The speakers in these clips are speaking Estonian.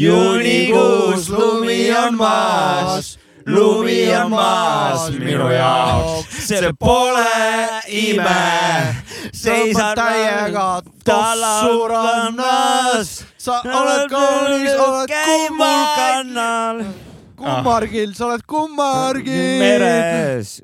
juunikuus lumi on maas lumi on maas minu jaoks, see pole ime. seisan täiega tossu rannas, sa oled kaunis, oled kummarkannal. kummargil, sa oled kummargil. meres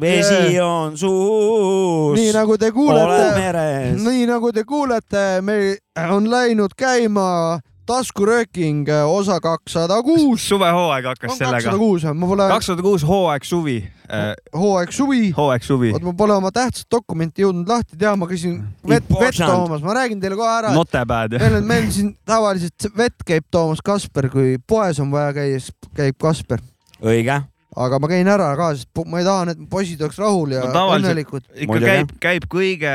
vesi on suus. nii nagu te kuulete, nii nagu te kuulete, meil on läinud käima taskurööking äh, osa kakssada kuus. suvehooaeg hakkas sellega. kakssada kuus, ma pole. kakssada kuus hooaeg suvi. Äh, hooaeg suvi. hooaeg suvi. oot, ma pole oma tähtsat dokumenti jõudnud lahti teha, ma käisin vett, vett toomas, ma räägin teile kohe ära. Notepad. meil on, meil siin tavaliselt vett käib toomas Kasper, kui poes on vaja käia, siis käib Kasper. õige aga ma käin ära ka, sest ma ei taha, et poisid oleks rahul ja no, õnnelikud. ikka käib, käib kõige,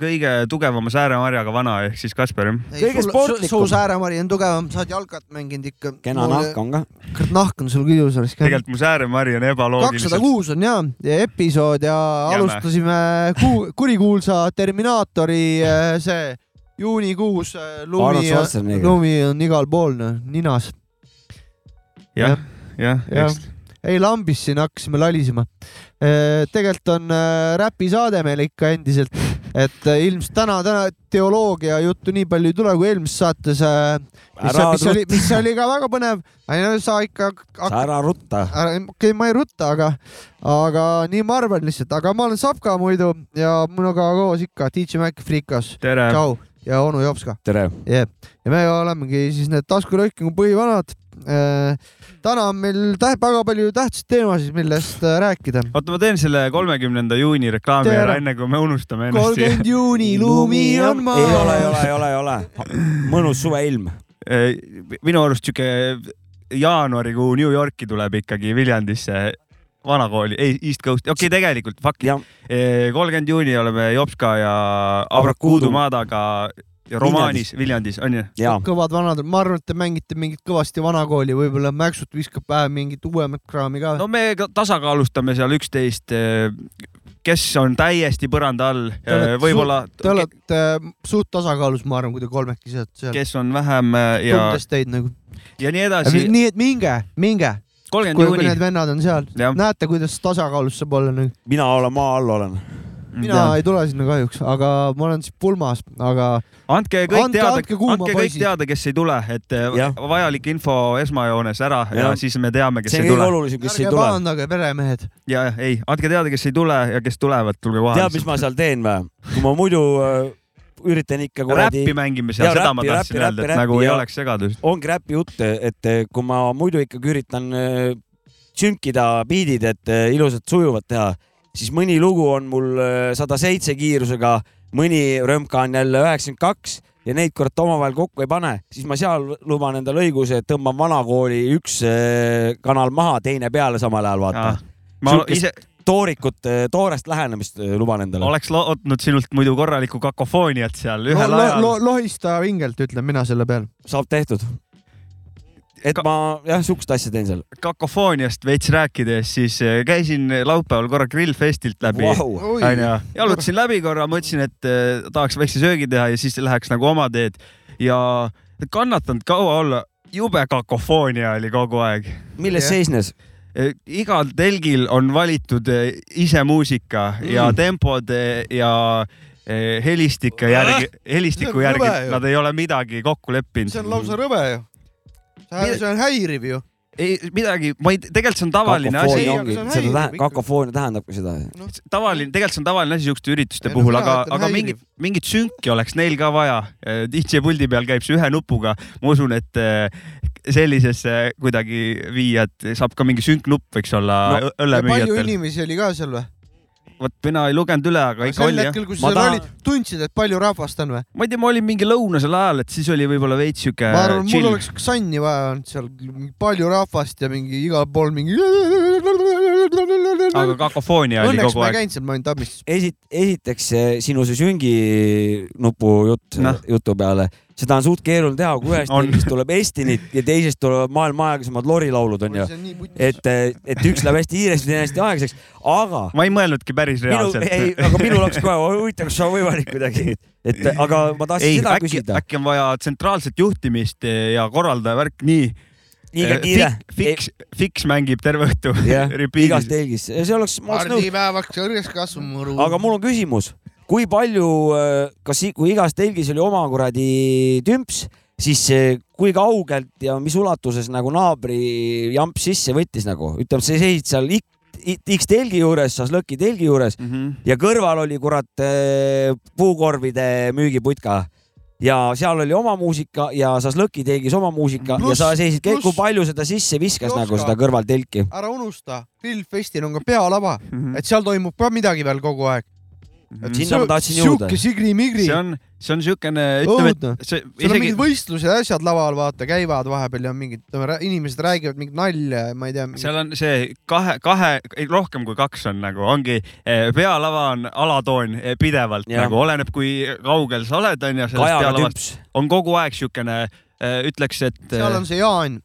kõige tugevama sääremarjaga vana ehk siis Kasper jah. kõige sportlikum. su sääremari on tugevam, sa oled jalkat mänginud ikka. kena nahk on ka. kurat, nahk on sul küll ilus oleks. tegelikult mu sääremari on ebaloogiliselt. kakssada kuus on ja, ja episood ja Jäme. alustasime ku, kurikuulsa Terminaatori äh, see juunikuus äh, lumi, lumi on igal pool, noh, ninas. jah, jah, just ei lambis siin hakkasime lalisema. Äh, tegelikult on äh, räpisaade meil ikka endiselt, et äh, ilmselt täna, täna teoloogia juttu nii palju ei tule kui eelmises saates. mis, mis oli, mis oli ka väga põnev. sa ikka. sa ära rutta. okei okay,, ma ei rutta, aga, aga nii ma arvan lihtsalt, aga ma olen Sapka muidu ja minuga koos ikka DJ Mac Freekas. tšau ja onu Jopska. tere yeah.. ja me olemegi siis need taskuröökingu põhivanad äh, täna on meil täht, väga palju tähtsaid teemasid, millest äh, rääkida. oota, ma teen selle kolmekümnenda juuni reklaami ära, enne kui me unustame ennast. kolmkümmend juuni, lumi on maas. ei ole, ei ole, ei ole, ei ole. mõnus suveilm. minu arust sihuke jaanuarikuu New Yorki tuleb ikkagi Viljandisse vanakooli, ei East Coast, okei okay,, tegelikult fuck. kolmkümmend juuni oleme Jopska ja Abrakuudu maadaga romaanis Viljandis on ju? kõvad vanad, ma arvan, et te mängite mingit kõvasti vanakooli, võib-olla Mäksut viskab pähe mingit uuemat kraami ka. no me tasakaalustame seal üksteist, eh, kes on täiesti põranda all, eh, võib-olla. Te olete eh, suht tasakaalus, ma arvan, kui te kolmekesi olete seal. kes on vähem ja. tundes teid nagu. ja nii edasi. nii et minge, minge. kui, kui need vennad on seal, näete, kuidas tasakaalus saab olla nagu. mina olen maa all olen mina ja. ei tule sinna kahjuks, aga ma olen siis pulmas, aga. andke kõik andke, teada, andke, andke kõik teada, kes ei tule, et äh, ja. vajalik info esmajoones ära ja, ja siis me teame, kes see ei tule. olulisem, kes Ärge ei tule. pahandage, peremehed. ja, ei, andke teada, kes ei tule ja kes tulevad, tulge kohale. tead, mis ma seal teen või? kui ma muidu äh, üritan ikka kuradi. räppi mängime seal, seda räppi, ma tahtsin öelda, et nagu ei oleks segadust. ongi räpi jutt, et kui ma muidu ikkagi üritan äh, sünkida biidid, et äh, ilusat sujuvat teha siis mõni lugu on mul äh, sada seitse kiirusega, mõni römka on jälle üheksakümmend kaks ja neid kurat omavahel kokku ei pane, siis ma seal luban endale õiguse, et tõmban vanakooli üks äh, kanal maha, teine peale samal ajal vaata. ma ise toorikut, äh, toorest lähenemist luban endale. oleks lootnud sinult muidu korralikku kakofooniat seal ühel no, ajal lo,. Lo, lohista vingelt, ütlen mina selle peale. saab tehtud et Ka ma jah, sihukest asja teen seal. kakofooniast veits rääkides, siis eh, käisin laupäeval korra Grillfestilt läbi wow.. onju, jalutasin läbi korra, mõtlesin, et eh, tahaks väikse söögi teha ja siis läheks nagu oma teed ja kannatanud kaua olla. jube kakofoonia oli kogu aeg. milles yeah. seisnes? Igal telgil on valitud ise muusika mm. ja tempod ja helistike järgi, helistiku järgi, nad ei ole midagi kokku leppinud. see on lausa rõve ju see on häiriv ju ei midagi, ma ei, tegelikult see on tavaline asi. seda tähendab, kakofoonia tähendabki seda no.. tavaline, tegelikult see on tavaline asi siukeste ürituste ei, puhul no,, aga, aga mingit, mingit sünki oleks neil ka vaja. DJ puldi peal käib see ühe nupuga, ma usun, et eh, sellisesse kuidagi viia, et saab ka mingi sünknupp võiks olla no, õllemüüjatel. palju inimesi oli ka seal või? Vot mina ei lugenud üle, aga ikka oli jah. sel hetkel, kui sa seal tahan... olid, tundsid, et palju rahvast on või? ma ei tea, ma olin mingi lõunasel ajal, et siis oli võib-olla veits siuke. ma arvan, mul oleks sanni vaja olnud seal, palju rahvast ja mingi igal pool mingi. aga kakofoonia oli õnneks kogu ma ei aeg. käinud seal, ma olin Tabmistis. esit-, esiteks see sinu see sünginupu jutt Noh. jutu peale, seda on suht keeruline teha, kui ühest telgist tuleb Estinit ja teisest tulevad maailma aeglasemad lorilaulud onju. et, et üks läheb hästi kiiresti, teine hästi aeglaseks, aga ma ei mõelnudki päris minu, ei, reaalselt. aga minul oleks kohe huvitav, kas see on võimalik kuidagi, et aga ma tahtsin ei, seda äkki, küsida. äkki on vaja tsentraalset juhtimist ja korraldaja värk, nii. liiga kiire. Fiks, Fiks mängib terve õhtu jah, igas telgis, see oleks, ma oleks nõus. ardipäevaks kõrgeks kasvumuru. aga mul on küsimus, kui palju, kas, kui igas telgis oli oma kuradi tümps, siis kui kaugelt ja mis ulatuses nagu naabri jamp sisse võttis nagu, ütleme, sa seisid seal X, X telgi juures, Šašlõki telgi juures Mhm. ja kõrval oli kurat eh, puukorvide müügiputka ja seal oli oma muusika ja Šašlõki telgis oma muusika Pluss- ja sa seisid, kui palju seda sisse viskas Joska. nagu seda kõrvaltelki. ära unusta, grillfestil on ka pealava, Mhm. et seal toimub ka midagi veel kogu aeg. Sihuke sigri-migri see, on, see on siukene, ütleme, et see seal on isegi mingid võistlused ja asjad laval, vaata, käivad vahepeal ja mingid, inimesed räägivad mingit nalja ja ma ei tea. seal on see kahe, kahe, rohkem kui kaks on nagu, ongi eh, pealava on alatoon eh, pidevalt Jah. nagu oleneb, kui kaugel sa oled, onju, tümps. on kogu aeg siukene, ütleks, et seal eh, on see Jaan,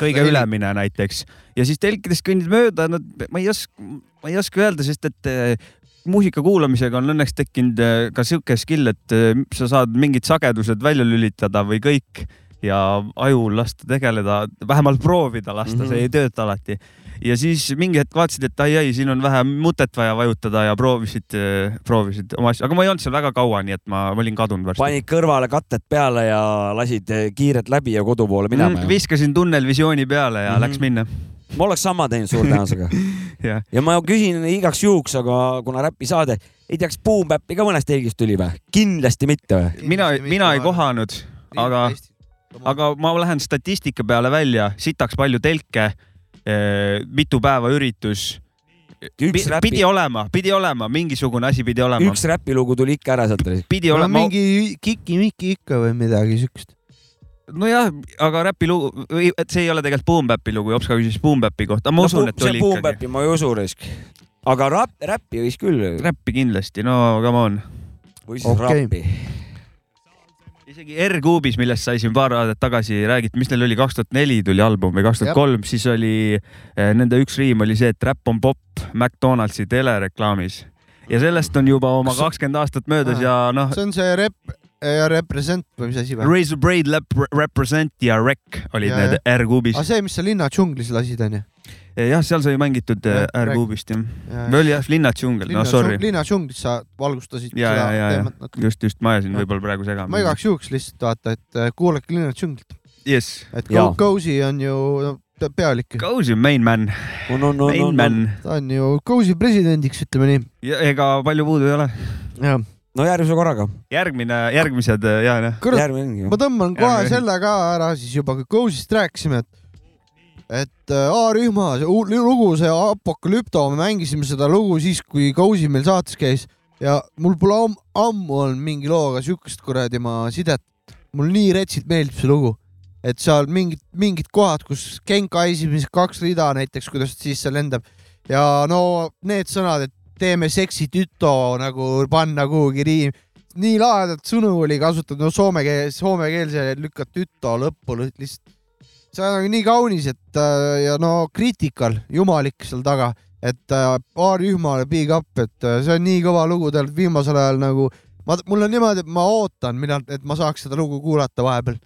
kõige. ülemine näiteks ja siis telkidest kõnnid mööda, nad, ma ei oska, ma ei oska öelda, sest et eh, muusika kuulamisega on õnneks tekkinud eh, ka sihuke skill, et eh, sa saad mingid sagedused välja lülitada või kõik ja ajul lasta tegeleda, vähemalt proovida lasta mm, Mhm. -hmm. see ei tööta alati. ja siis mingi hetk vaatasid, et ai-ai, siin on vähe mutet vaja vajutada ja proovisid, proovisid oma asju, aga ma ei olnud seal väga kaua, nii et ma olin kadunud varsti. panid kõrvale katted peale ja lasid kiirelt läbi ja kodu poole minema Mm,. viskasin tunnelvisiooni peale ja Mhm. mm -hmm. läks minna. Ma oleks sama teinud suure tõenäosusega. jah, ja ma küsin igaks juhuks, aga kuna räpisaade, ei tea, kas Boom Bap'i ka mõnest telgist tuli või? kindlasti mitte või? mina, mina ei kohanud, aga, aga ma lähen statistika peale välja, sitaks palju telke, mitu päeva üritus. üks räpi, pidi olema, pidi olema, mingisugune asi pidi olema. üks räpilugu tuli ikka ära sealt. pidi no olema, mingi kiki-miki ikka või midagi siukest. nojah, aga räpilugu, et see ei ole tegelikult Boom Bap'i lugu, Jops ka küsis Boom Bap'i kohta, ma usun, et see oli Boom ikkagi. Bap'i ma ei usu risk. aga rap, räppi võis küll. räppi kindlasti, no come on. või siis Okei. rappi. isegi R-Kuubis, millest sai siin paar aastat tagasi räägitud, mis neil oli, kaks tuhat neli tuli album või kaks tuhat kolm, siis oli eh, nende üks riim oli see, et räpp on popp McDonaldsi telereklaamis ja sellest on juba oma kakskümmend aastat möödas ja noh, see on see rep- ja represent või mis asi või? Razor Braid Represent ja Rec olid Ja, need R-Kuubis aga. see, mis sa linna džunglis lasid, onju? jah, seal sai mängitud Jah, R-Kuubist jah. või oli jah, Linna džungel, no sorry. linna džunglis sa valgustasid ja, ja, ja, ja just, just ma ajasin võib-olla praegu segama. ma igaks juhuks lihtsalt vaata, et äh, kuulake linna džunglit, Yes, et. Cozy on ju no, pe- pealik, Cozy main man, no, no, no, main no, man ta on ju Cozy presidendiks, ütleme nii. ja ega palju puudu ei ole. jah, no järgmise korraga. järgmine, järgmised ja, jah. kurat, järgmine ma tõmban kohe Järgmine. selle ka ära siis juba, kui Cozy'st rääkisime, et et äh, A-rühma see lugu, see Apokalüpto, me mängisime seda lugu siis, kui Cozy meil saates käis ja mul pole am ammu olnud mingi looga siukest kuradi ma sidet. mul nii retsilt meeldib see lugu, et seal mingid, mingid kohad, kus Genka esimesed kaks rida näiteks, kuidas ta sisse lendab ja no need sõnad, et teeme seksi tüto nagu panna kuhugi riim, nii lahedat sõnu oli kasutatud, no soome keel, soomekeelse lükkad tüto lõppu lõ- lihtsalt. see on nagu nii kaunis, et äh, ja no kriitikal, jumalik seal taga, et äh, A-rühmale big up, et äh, see on nii kõva lugu tegelikult viimasel ajal nagu ma, mul on niimoodi, et ma ootan, millal, et ma saaks seda lugu kuulata vahepeal,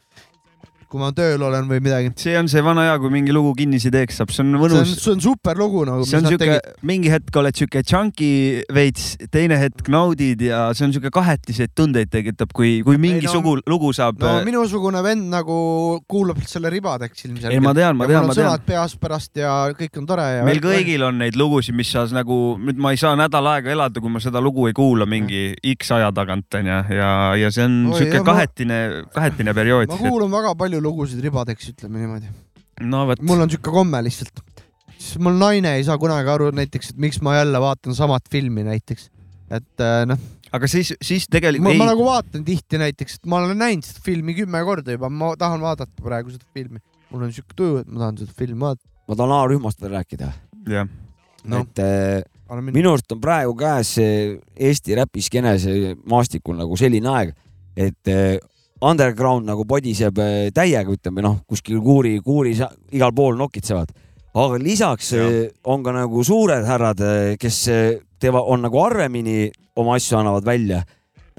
kui ma tööl olen või midagi. see on see vana hea, kui mingi lugu kinnisi teeks saab, see on mõnus. see on super lugu nagu. see on siuke, mingi hetk oled siuke chunky veits, teine hetk naudid ja see on siuke kahetiseid tundeid tekitab, kui, kui mingi no- lugu saab. no minusugune vend nagu kuulab selle ribadeks ilmselgelt. ei, ma tean, ma ja tean, ma on tean sõnad. peas pärast ja kõik on tore ja. meil kõigil on neid lugusid, mis sa nagu, nüüd ma ei saa nädal aega elada, kui ma seda lugu ei kuula mingi X aja tagant onju ja, ja see on siuke kahetine, kahetine periood ma. kuulan väga palju lugusid ribadeks, ütleme niimoodi. no vot, mul on siuke komme lihtsalt. siis mul naine ei saa kunagi aru näiteks, et miks ma jälle vaatan samat filmi näiteks. et äh, noh, aga siis, siis ma, tegelikult ma ei, nagu vaatan tihti näiteks, et ma olen näinud seda filmi kümme korda juba, ma tahan vaadata praegu seda filmi. mul on siuke tuju, et ma tahan seda filmi vaadata. ma tahan A-rühmast veel rääkida. jah, no. et äh, minu arust on praegu käes see Eesti räpiskeenes maastikul nagu selline aeg, et äh, underground nagu podiseb äh, täiega, ütleme noh, kuskil kuuri, kuuris igal pool nokitsevad, aga lisaks ja. on ka nagu suured härrad, kes teevad, on nagu harvemini oma asju annavad välja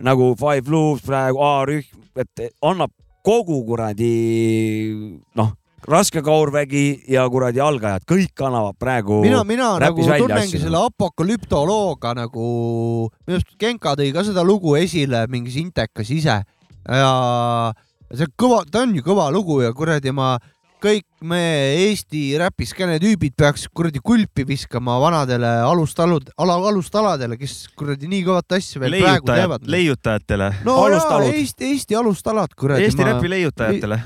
nagu Five Loops praegu, A-rühm, et annab kogu kuradi noh, raske kaurvägi ja kuradi algajad, kõik annavad praegu. mina, mina nagu tunnengi selle apokalüptolooga nagu, minu arust Genka tõi ka seda lugu esile mingis intekas ise ja see kõva, ta on ju kõva lugu ja kuradi ma kõik me Eesti räpiskeene tüübid peaks kuradi kulpi viskama vanadele alustalud, ala, alustaladele, kes kuradi nii kõvat asja veel Leiutajad, praegu teevad. leiutajatele. no alustalud. jaa, Eesti, Eesti alustalad kuradi. Eesti ma... räpi leiutajatele.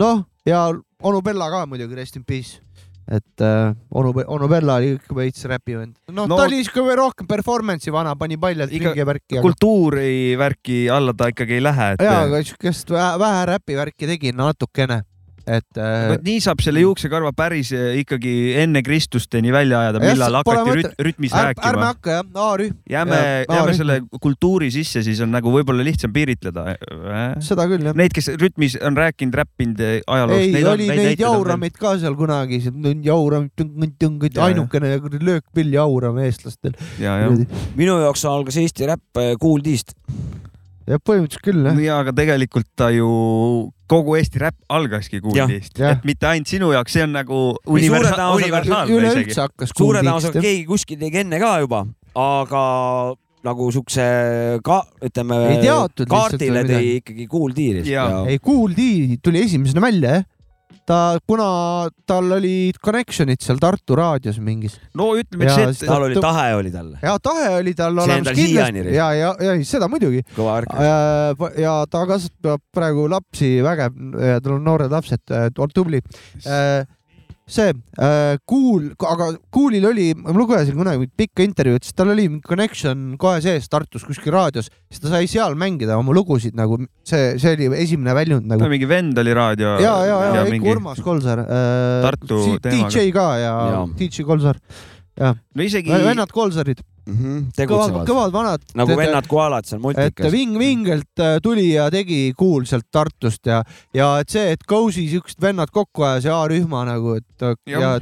noh, ja onu Bella ka muidugi, rest in peace. Et äh, onu, onu Bella oli ikka veits räpivend. noh no, no, ta oli ikka rohkem performance'i vana, pani paljalt ringi värki. kultuuri värki alla ta ikkagi ei lähe et.... jaa, aga siukest vähe, vähe räpi värki tegi natukene et äh.... vot nii saab selle juuksekarva päris äh, ikkagi enne Kristusteni välja ajada, millal hakati rüt, rütmis ärme, rääkima. ärme hakka jah, A-rühm. jääme, jääme selle kultuuri sisse, siis on nagu võib-olla lihtsam piiritleda äh?. seda küll jah. Neid, kes rütmis on rääkinud, räppinud ajaloost. ei, oli neid, neid jauramid ka seal kunagi, jauramid, ainukene löökpill jauram eestlastel. minu jaoks algas Eesti räpp Kool D-st jah, põhimõtteliselt küll jah. ja aga tegelikult ta ju kogu Eesti räpp algaski Kuldist, et mitte ainult sinu jaoks, see on nagu universa universaalne isegi. suure tõenäosusega keegi kuskil tegi enne ka juba, aga nagu siukse ka ütleme, kaardile tõi ikkagi Kool D-st. ei, D tuli esimesena välja jah ta, kuna tal olid connection'id seal Tartu raadios mingis. no ütleme, et see, tal oli tahe oli tal. ja tahe oli tal olemas kindlasti ja, ja, ja seda muidugi. kõva värk. ja ta kasvatab praegu lapsi vägev, tal on noored lapsed, tubli see äh, Kuul, aga Kuulil oli, ma lugesin kunagi pikka intervjuud, siis tal oli connection kohe sees Tartus kuskil raadios, siis ta sai seal mängida oma lugusid nagu see, see oli esimene väljund nagu. mingi vend oli raadio. ja, ja, ja, ja mingi... Urmas Kolsar äh,. Tartu teemaga. DJ ka ja, ja. DJ Kolsar. Ja no isegi. vennad Kolsarid mm. -hmm, tegutsevad. kõvad vanad. nagu tead, vennad koalad seal multikas. et Ving Vingelt äh, tuli ja tegi Kuul sealt Tartust ja, ja et see, et Cozy siuksed vennad kokku ajas ja A-rühma nagu, et ja, ja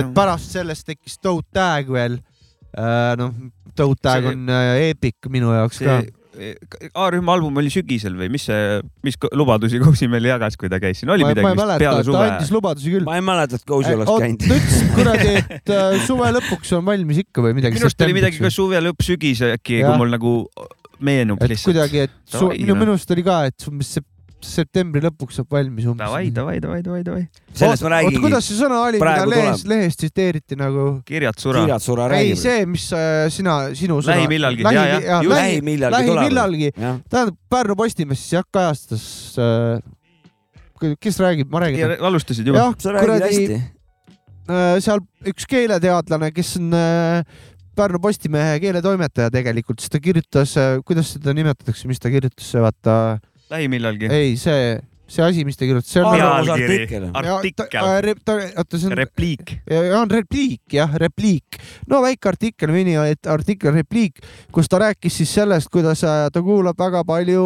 et pärast sellest tekkis Toad Tag veel. Äh, noh, Toad Tag on äh, eepik minu jaoks see... ka A-rühma album oli sügisel või mis see, mis lubadusi Kousi meile jagas, kui ta käis siin, oli ma, midagi ma mäleta, peale suve? ta andis lubadusi küll. ma ei mäleta, et Kousi oleks käinud. ta ütles kuradi, et äh, suve lõpuks on valmis ikka või midagi. minu arust oli midagi ka suve lõpp, sügis äkki, kui mul nagu meenub et lihtsalt. kuidagi, et su, minu, minu arust oli ka, et umbes septembri lõpuks saab valmis umbes. Davai, davai, davai, davai, davai. sellest ma räägingi. kuidas see sõna oli, mida lehes, lehes tsiteeriti nagu? kirjad sura. kirjad sura räägib. ei, see, mis äh, sina, sinu sõna. lähimillalgi, ja, ja. lähimillalgi. lähimillalgi. tähendab, Pärnu Postimees siis jah kajastas äh,. kes räägib, ma räägin. alustasid juba. jah, kuradi äh, seal üks keeleteadlane, kes on äh, Pärnu Postimehe keeletoimetaja tegelikult, siis ta kirjutas, äh, kuidas seda nimetatakse, mis ta kirjutas, vaata lähimillalgi. ei, see, see asi, mis ta kirjutas, see on artikkel. artikkel. oota, see on. repliik. on repliik jah, repliik. no väike artikkel, mini artikkel, repliik, kus ta rääkis siis sellest, kuidas äh, ta kuulab väga palju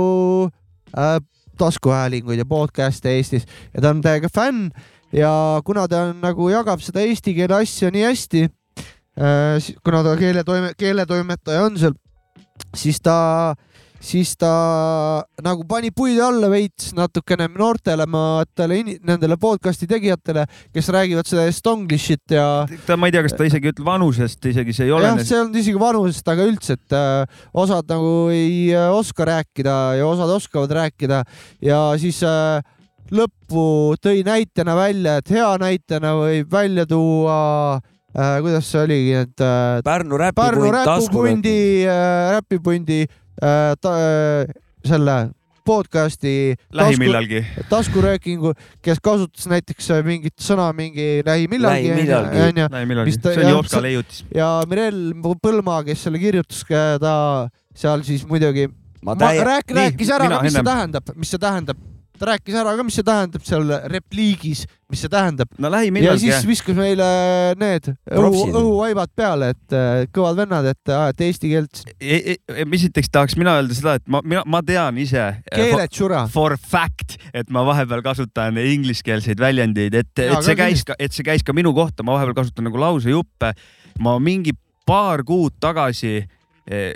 äh, taskuhäälinguid ja podcast'e Eestis ja ta on täiega fänn ja kuna ta on nagu jagab seda eesti keele asja nii hästi äh,, kuna ta keeletoime, keeletoimetaja on seal, siis ta äh, siis ta nagu pani puid alla veits natukene noortele maatele, nendele podcast'i tegijatele, kes räägivad seda estonglish'it ja. ta, ma ei tea, kas ta isegi ütleb vanusest, isegi see ei ole. jah, see on isegi vanusest, aga üldse, et äh, osad nagu ei äh, oska rääkida ja osad oskavad rääkida ja siis äh, lõppu tõi näitena välja, et hea näitena võib välja tuua äh, kuidas see oligi, et äh, Pärnu räpipundi, räpipundi äh,, räpipundi Äh, ta, äh, selle podcast'i lähimillalgi. tasku, taskuröökingu, kes kasutas näiteks äh, mingit sõna mingi lähimillalgi onju. see on Jopska leiutis. ja Mirel Põlma, kes selle kirjutas, ta seal siis muidugi ma täie... rääk, rääkis ära, mis see tähendab, mis see tähendab ta rääkis ära ka, mis see tähendab seal repliigis, mis see tähendab. no lähimillalgi. ja siis viskas meile need õhu, õhuvaibad peale, et äh, kõvad vennad, et ajate eesti keelt e,. E, esiteks tahaks mina öelda seda, et ma, mina, ma tean ise. Äh, keeled sura. For fact, et ma vahepeal kasutan ingliskeelseid väljendeid, et, et see käis ka, et see käis ka minu kohta, ma vahepeal kasutan nagu lausejuppe. ma mingi paar kuud tagasi eh,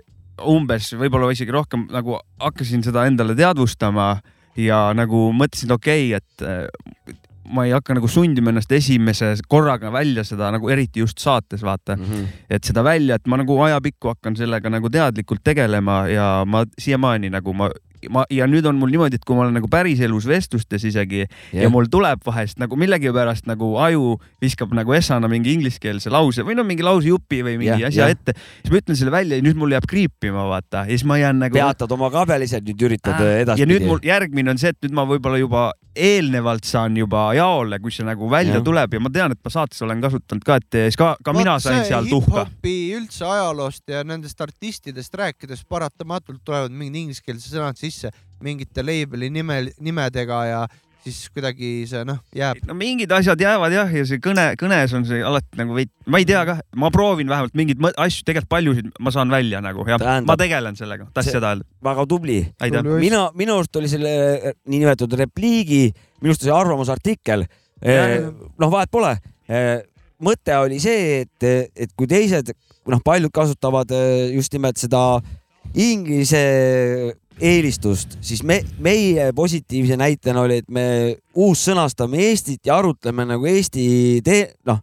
umbes, võib-olla isegi rohkem nagu hakkasin seda endale teadvustama ja nagu mõtlesin, okei okay,, et eh, ma ei hakka nagu sundima ennast esimese korraga välja seda nagu eriti just saates vaata mm, -hmm. et seda välja, et ma nagu ajapikku hakkan sellega nagu teadlikult tegelema ja ma siiamaani nagu ma ma ja nüüd on mul niimoodi, et kui ma olen nagu päriselus vestlustes isegi yeah. ja mul tuleb vahest nagu millegipärast nagu aju viskab nagu essana mingi ingliskeelse lause või no mingi lausejupi või mingi yeah, asja yeah. ette, siis ma ütlen selle välja ja nüüd mul jääb kriipima, vaata, ja siis ma jään nagu. peatad oma kabelised, nüüd üritad äh, edaspidi. ja nüüd mul järgmine on see, et nüüd ma võib-olla juba eelnevalt saan juba jaole, kui see nagu välja ja. tuleb ja ma tean, et ma saates olen kasutanud ka, et siis ka, ka Vaat mina sain seal tuhka. üldse ajaloost ja nendest artistidest rääkides paratamatult tulevad mingid ingliskeelsed sõnad sisse mingite label'i nime, nimedega ja siis kuidagi see noh, jääb. no mingid asjad jäävad jah, ja see kõne, kõnes on see alati nagu veid, ma ei tea kah, ma proovin vähemalt mingeid asju, tegelikult paljusid ma saan välja nagu ja Tähendab, ma tegelen sellega, tahtsin seda öelda. väga tubli. mina, minu arust oli selle eh, niinimetatud repliigi, minu arust see arvamusartikkel, eh, noh, vahet pole. Eh, mõte oli see, et, et kui teised, noh, paljud kasutavad just nimelt seda inglise eelistust, siis me, meie positiivse näitena oli, et me uussõnastame Eestit ja arutleme nagu Eesti tee-, noh,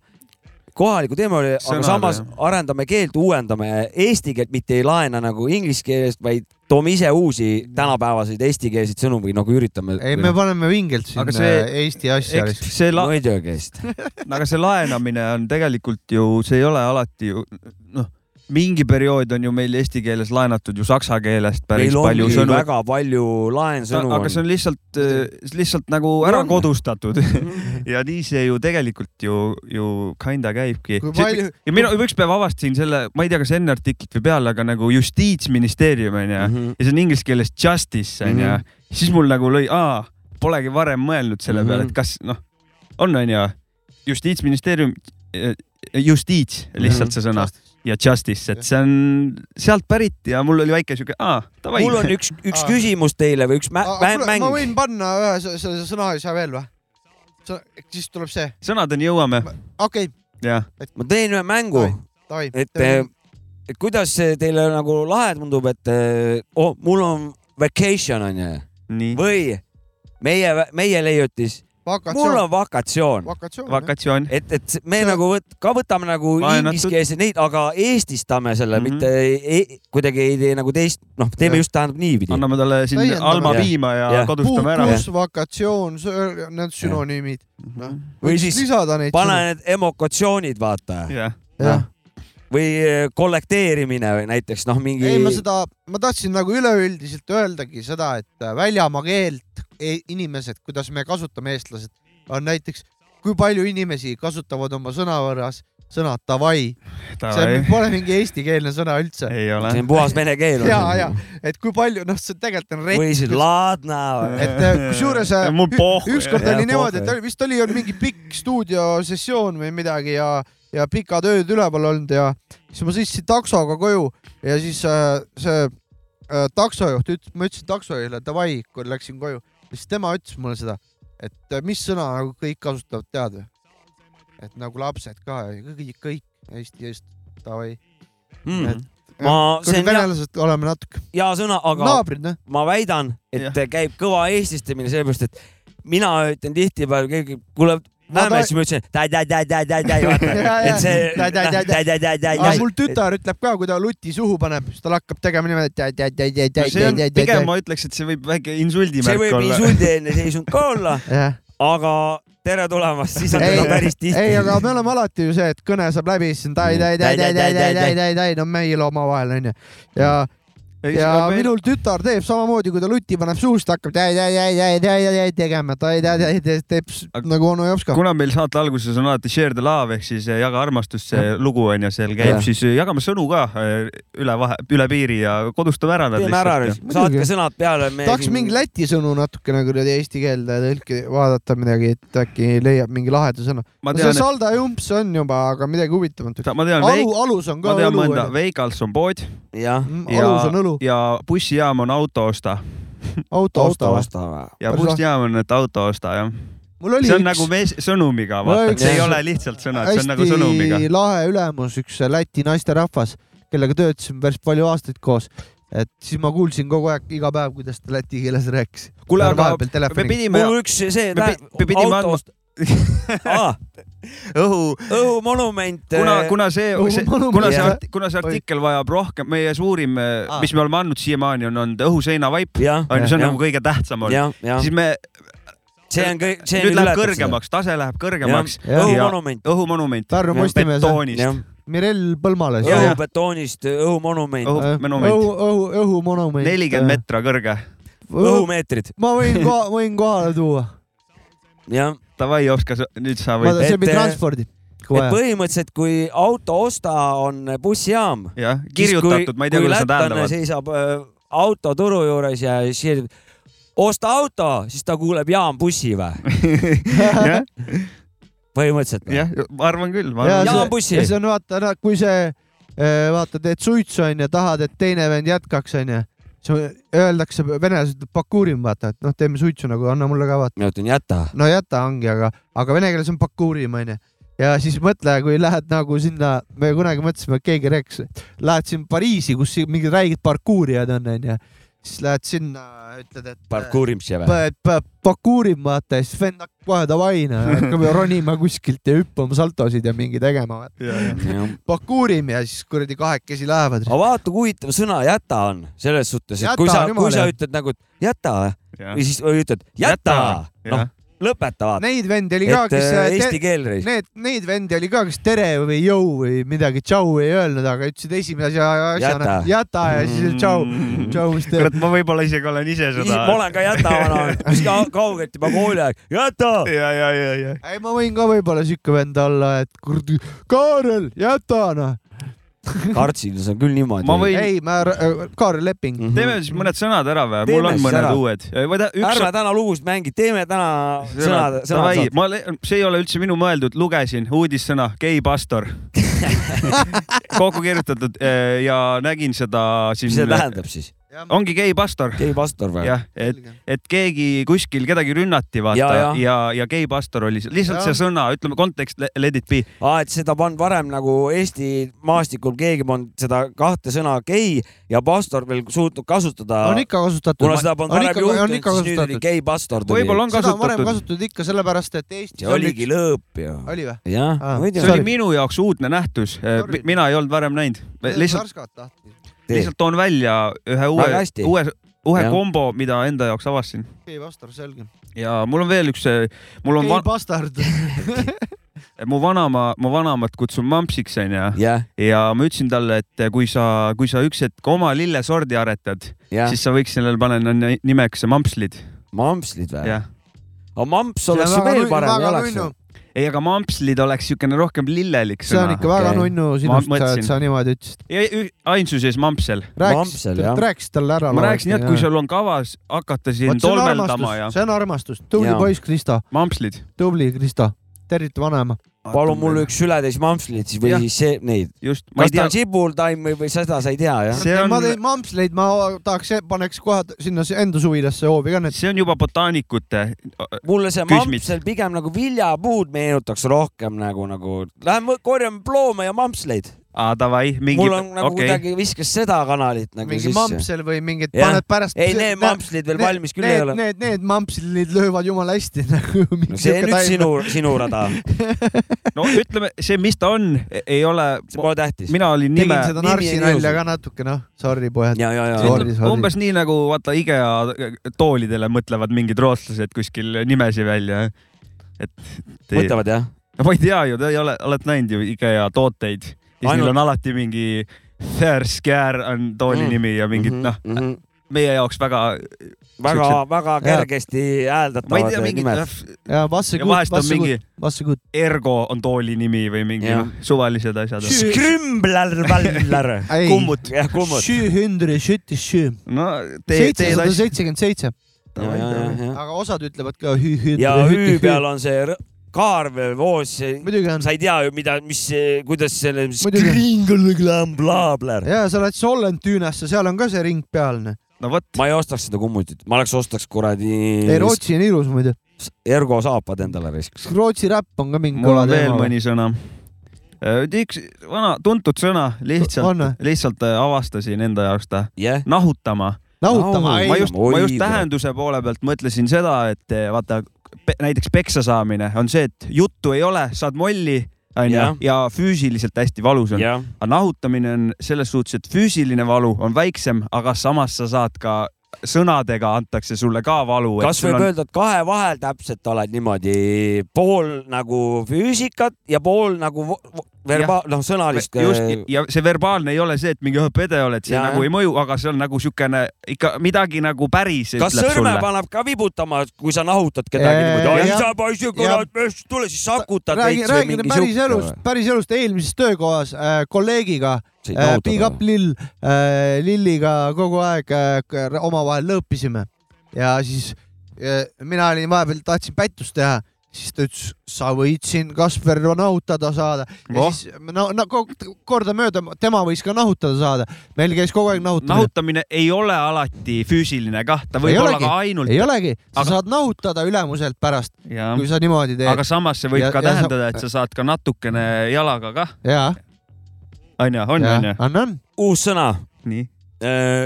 kohaliku teema oli, aga samas jah. arendame keelt, uuendame eesti keelt, mitte ei laena nagu inglise keelest, vaid toome ise uusi tänapäevaseid eestikeelseid sõnu või nagu üritame. ei, me paneme vingelt siin see, Eesti asja. see la-. muidugi. aga see laenamine on tegelikult ju, see ei ole alati ju noh mingi periood on ju meil eesti keeles laenatud ju saksa keelest päris meil palju sõnu. väga palju laensõnu. aga see on lihtsalt, lihtsalt nagu ära on. kodustatud ja nii see ju tegelikult ju, ju kinda käibki. Palju... ja mina üks päev avastasin selle, ma ei tea, kas enne artiklit või peale, aga nagu justiitsministeerium onju mm -hmm. ja see on inglise keeles justice onju mm -hmm., siis mul nagu lõi, aa, polegi varem mõelnud selle mm -hmm. peale, et kas noh, on onju, justiitsministeerium, eh, justiits lihtsalt mm -hmm. see sõna ja Justice, et see on sealt pärit ja mul oli väike siuke, aa, davai. mul on üks, üks aa. küsimus teile või üks mä aa, mäng. ma võin panna ühe selle sõnaasja veel või? siis tuleb see. sõnadeni jõuame. okei okay.. ma teen ühe mängu. et, et kuidas teile nagu lahe tundub, et oh, mul on vacation onju. või meie, meie leiutis mul on vakatsioon. vakatsioon, vakatsioon.. et, et me see... nagu võt, ka võtame nagu ingliskeelseid neid, aga eestistame selle mm, -hmm. mitte e, kuidagi ei tee nagu teist, noh, teeme ja. just tähendab niipidi. anname talle siin Täiendame. Alma ja. piima ja, ja. kodustame ära. puhkus, vakatsioon, need sünonüümid. No. või siis pane need emokatsioonid, vaata. jah või eh, kollekteerimine või näiteks noh, mingi. ei, ma seda, ma tahtsin nagu üleüldiselt öeldagi seda, et äh, väljamaa keelt e, inimesed, kuidas me kasutame, eestlased, on näiteks, kui palju inimesi kasutavad oma sõnavõrras sõna davai. see pole mingi eestikeelne sõna üldse. see on puhas vene keel. ja, ja, et kui palju, noh, see tegelikult on rets. või siis ladna. et äh, kusjuures äh, ükskord oli niimoodi, et vist oli mingi pikk stuudiosessioon või midagi ja ja pikad ööd üleval olnud ja siis ma sõitsin taksoga koju ja siis äh, see äh, taksojuht ütles, ma ütlesin taksojuhile davai, kui läksin koju, siis tema ütles mulle seda, et äh, mis sõna nagu kõik kasutavad, tead või? et nagu lapsed ka, kõik, kõik Eesti eest davai mm.. et ma, see on venelased ja, oleme natuke. hea sõna, aga Naabrid, ne? ma väidan, et ja. käib kõva eestistamine, sellepärast et mina ütlen tihtipeale, keegi, kuule näeme, siis ma ütlesin täi-täi-täi-täi-täi, vaata, et see täi-täi-täi-täi-täi. mul tütar ütleb ka, kui ta luti suhu paneb, siis tal hakkab tegema niimoodi täi-täi-täi-täi-täi-täi. pigem ma ütleks, et see võib väike insuldi märk olla. see võib insuldieelne seisund ka olla, aga tere tulemast, siis on teda päris tihti. ei, aga me oleme alati ju see, et kõne saab läbi, siis on täi-täi-täi-täi-täi-täi-täi-täi, no meil omavahel onju ja ja minul tütar teeb samamoodi, kui ta lutti paneb suust, hakkab tegema, teeb nagu onu Jopska. kuna meil saate alguses on alati share the love ehk siis eh, jaga armastust, see lugu on ju, seal käib, siis eh, jagame sõnu ka eh, üle vahe, üle piiri ja kodustame ära teeme ära, saatke sõnad peale. tahaks siin... mingi läti sõnu natukene kuradi eesti keelde tõlki, vaadata midagi, et äkki leiab mingi laheda sõna. No, see salda jumps on juba, aga midagi huvitavat. alu, alus on ka õlu. ma tean mõnda, Veigals on pood. jah. alus on õlu õlu. ja bussijaam on auto osta auto osta või? ja bussijaam on, et auto osta, jah see on üks... nagu mees, sõnumiga, vaata, see ei ole lihtsalt sõnad, see on nagu sõnumiga. lahe ülemus, üks Läti naisterahvas, kellega töötasime päris palju aastaid koos et siis ma kuulsin kogu aeg iga päev, kuidas ta läti keeles rääkis. kuule, aga me pidime. mul üks see. me pidime andma õhu, õhumonument. kuna, äh, kuna see, see, kuna see, kuna see artikkel vajab rohkem, meie suurim ah., mis me oleme andnud siiamaani, on olnud õhuseinavaip, on ju, see on nagu kõige tähtsam olnud. siis me see on kõik, see nüüd läheb kõrgemaks, tase läheb kõrgemaks. õhumonument. õhumonument. Pärnu Postimees. Mirel Põlmale. õhubetoonist õhumonument. õhu, õhu, õhumonument. nelikümmend meetrit kõrge. õhumeetrid. ma võin, võin kohale tuua. jah davai, Oskar, nüüd sa võid. see on transpordi et põhimõtteliselt, kui auto osta on bussijaam. jah, kirjutatud, ma ei tea, kuidas nad hääldavad. seisab äh, auto turu juures ja siis osta auto, siis ta kuuleb jaam bussi või põhimõtteliselt. jah, ma arvan küll. jaam bussi. ja see on vaata, kui see, äh, vaata, teed suitsu onju, tahad, et teine vend jätkaks onju öeldakse, venelased pakuurim, vaata, et noh, teeme suitsu nagu, anna mulle ka vaata. mina ütlen jäta. no jäta ongi, aga, aga vene keeles on pakuurim onju. ja siis mõtle, kui lähed nagu sinna, me kunagi mõtlesime, keegi rääkis, lähed siin Pariisi, kus mingid räiged parkuurijad on onju siis lähed sinna, ütled, et. parkuurimisse või? parkuurim vaata ja siis vend hakkab kohe davai, hakkab ronima kuskilt ja hüppama saltosid ja mingi tegema. parkuurim ja siis kuradi kahekesi lähevad. aga vaata, kui huvitav sõna jäta on selles suhtes, et jäta, kui sa, kui sa ütled nagu jäta või siis või ütled jäta, jäta., noh lõpetavad. Neid vendi oli ka, kes. Äh, eesti keel reis. Need, neid vendi oli ka, kes tere või jõu või midagi tšau ei öelnud, aga ütlesid esimese asjana jäta ja siis tšau, tšau, mis kurat, ma võib-olla isegi olen ise seda. ma olen ka jäta vana, kuskil kaugelt juba kooliaeg, jäta. ja, ja, ja, ja. ei, ma võin ka võib-olla siuke vend olla, et kuradi, Kaarel, jäta noh kartsil see on küll niimoodi. võin. ei, ma, Kaarel Leping mm. -hmm. teeme siis mõned sõnad ära või? mul on mõned ära. uued. Üks... ärme täna lugusid mängi, teeme täna sõnad, sõnad. ma, see ei ole üldse minu mõeldud, lugesin uudissõna gei pastor kokku kirjutatud eh, ja nägin seda siin. mis see tähendab siis? Ongi gei pastor. gei pastor või? jah, et, et keegi kuskil kedagi rünnati, vaata ja, ja, ja, ja gei pastor oli lihtsalt ja. see sõna, ütleme kontekst, let it be. aa, et seda polnud varem nagu Eesti maastikul keegi polnud seda kahte sõna gei ja pastor veel suutnud kasutada. on ikka kasutatud. kuna seda polnud varem juhtunud, siis nüüd oli gei pastor. võib-olla on kasutatud. varem kasutatud ikka sellepärast, et Eestis. see oligi üks... lõõp ju. oli või? jah. see oli minu jaoks uudne nähtus. mina ei olnud varem näinud. lihtsalt lihtsalt toon välja ühe uue, uue, uue ja. kombo, mida enda jaoks avastasin. okei, vastar, selge. ja mul on veel üks, mul on. okei, bastard mu vanaema, mu vanaemat kutsun mampsiks onju yeah. ja ma ütlesin talle, et kui sa, kui sa üks hetk oma lillesordi aretad yeah., siis sa võiks sellele panna nimeks mampslid. mampslid või? jah. aga mamps oleks ju veel parem, ei oleks ju? Ei, aga mampslid oleks niisugune rohkem lillelik sõna. see on ikka väga okay. nunnu sinust, et sa niimoodi ütlesid. ainsuses mampsel. rääkisid, rääkisid talle ära. ma rääkisin jah, et kui sul on kavas hakata siin tolmeldama ja. see on armastus, tubli poiss, Kristo. mampslid. tubli, Kristo tervita vanaema. Palun mulle üks ületäis mampsleid siis või ja. siis see, neid. kas ta on sibultaim või, või seda sa ei tea jah? On... ma teen mampsleid, ma tahaks, paneks kohe sinna enda suvilasse hoovi ka need. see on juba botaanikute. mulle see mampsel pigem nagu viljapuud meenutaks rohkem nagu, nagu lähme korjame ploome ja mampsleid aa, davai, mingi. mul on nagu okay. kuidagi viskas seda kanalit nagu mingi sisse. mampsel või mingid paned pärast. ei, need mampslid veel valmis küll ei ole. Need, need mampslid löövad jumala hästi nagu. no see on nüüd sinu, sinu rada no ütleme, see, mis ta on, ei ole. see pole tähtis. mina olin nime. tegin seda narsi nalja ka natuke, noh, sorry pojad. umbes nii nagu vaata IKEA toolidele mõtlevad mingid rootslased kuskil nimesi välja. et te.... mõtlevad jah? no ma ei tea ju, te ei ole, olete näinud ju IKEA tooteid siis Ainult... neil on alati mingi Fersker on tooli Mm. nimi ja mingid Mhm, noh, mhm. meie jaoks väga, väga, Siuksed- väga kergesti hääldatavad nimed. ja ja vahest on mingi. Ergo on tooli nimi või mingi Jah. noh, suvalised asjad. Skrümbler-Vallar. ei, kummut, jah, kummut. Süühündri, Schüttis, no tee, tee seitsekümmend seitse, ja, ja, ja, ja. aga osad ütlevad ka hüühündri. ja Ü peal on see rõ- kaar või voos, sa ei tea ju, mida, mis, kuidas selle blablabla. ja sa lähed Sollentüünesse, seal on ka see ring peal. no vot, ma ei ostaks seda kummutit, ma oleks, ostaks kuradi ei, Rootsi on ilus muidu. Ergo saapad endale risk. Rootsi räpp on ka mingi mul on veel mõni sõna. üks vana tuntud sõna, lihtsalt lihtsalt äh, avastasin enda jaoks ta, jah, nahutama. nahutama ma just, ma just tähenduse poole pealt mõtlesin seda, et eh, vaata näiteks peksa saamine on see, et juttu ei ole, saad molli, onju ja füüsiliselt hästi valus on. aga nahutamine on selles suhtes, et füüsiline valu on väiksem, aga samas sa saad ka sõnadega antakse sulle ka valu. kas võib öelda, et kahe vahel täpselt oled niimoodi pool nagu füüsikat ja pool nagu verba-, noh, sõnalist. just ja see verbaalne ei ole see, et mingi "Oh, pede oled, see Jaa, nagu ei mõju, aga see on nagu siukene ikka midagi nagu päris kas sõrme sulle. paneb ka vibutama, kui sa nahutad kedagi Äh, niimoodi, ai jah. sa poiss, kurat, tule siis sakutad räägi, räägi mingi päris elust, päris elust eelmises töökohas äh, kolleegiga äh, Big Up Lill äh,, Lilliga kogu aeg äh, omavahel lõõpisime. Ja siis äh, mina olin vahepeal, tahtsin pättust teha, siis ta ütles, sa võid siin Kasper nahutada saada ja Voh. siis no, no ko- kordamööda tema võis ka nahutada saada, meil käis kogu aeg nahutamine. nahutamine ei ole alati füüsiline kah, ta võib Ei olla olegi. ka ainult. ei olegi, sa Aga- saad nahutada ülemuselt pärast, kui sa niimoodi teed aga. samas see võib Ja- ka ja sa- tähendada, et sa saad ka natukene jalaga kah, ja, onju, on, ja onju. on, on. uus sõna, nii,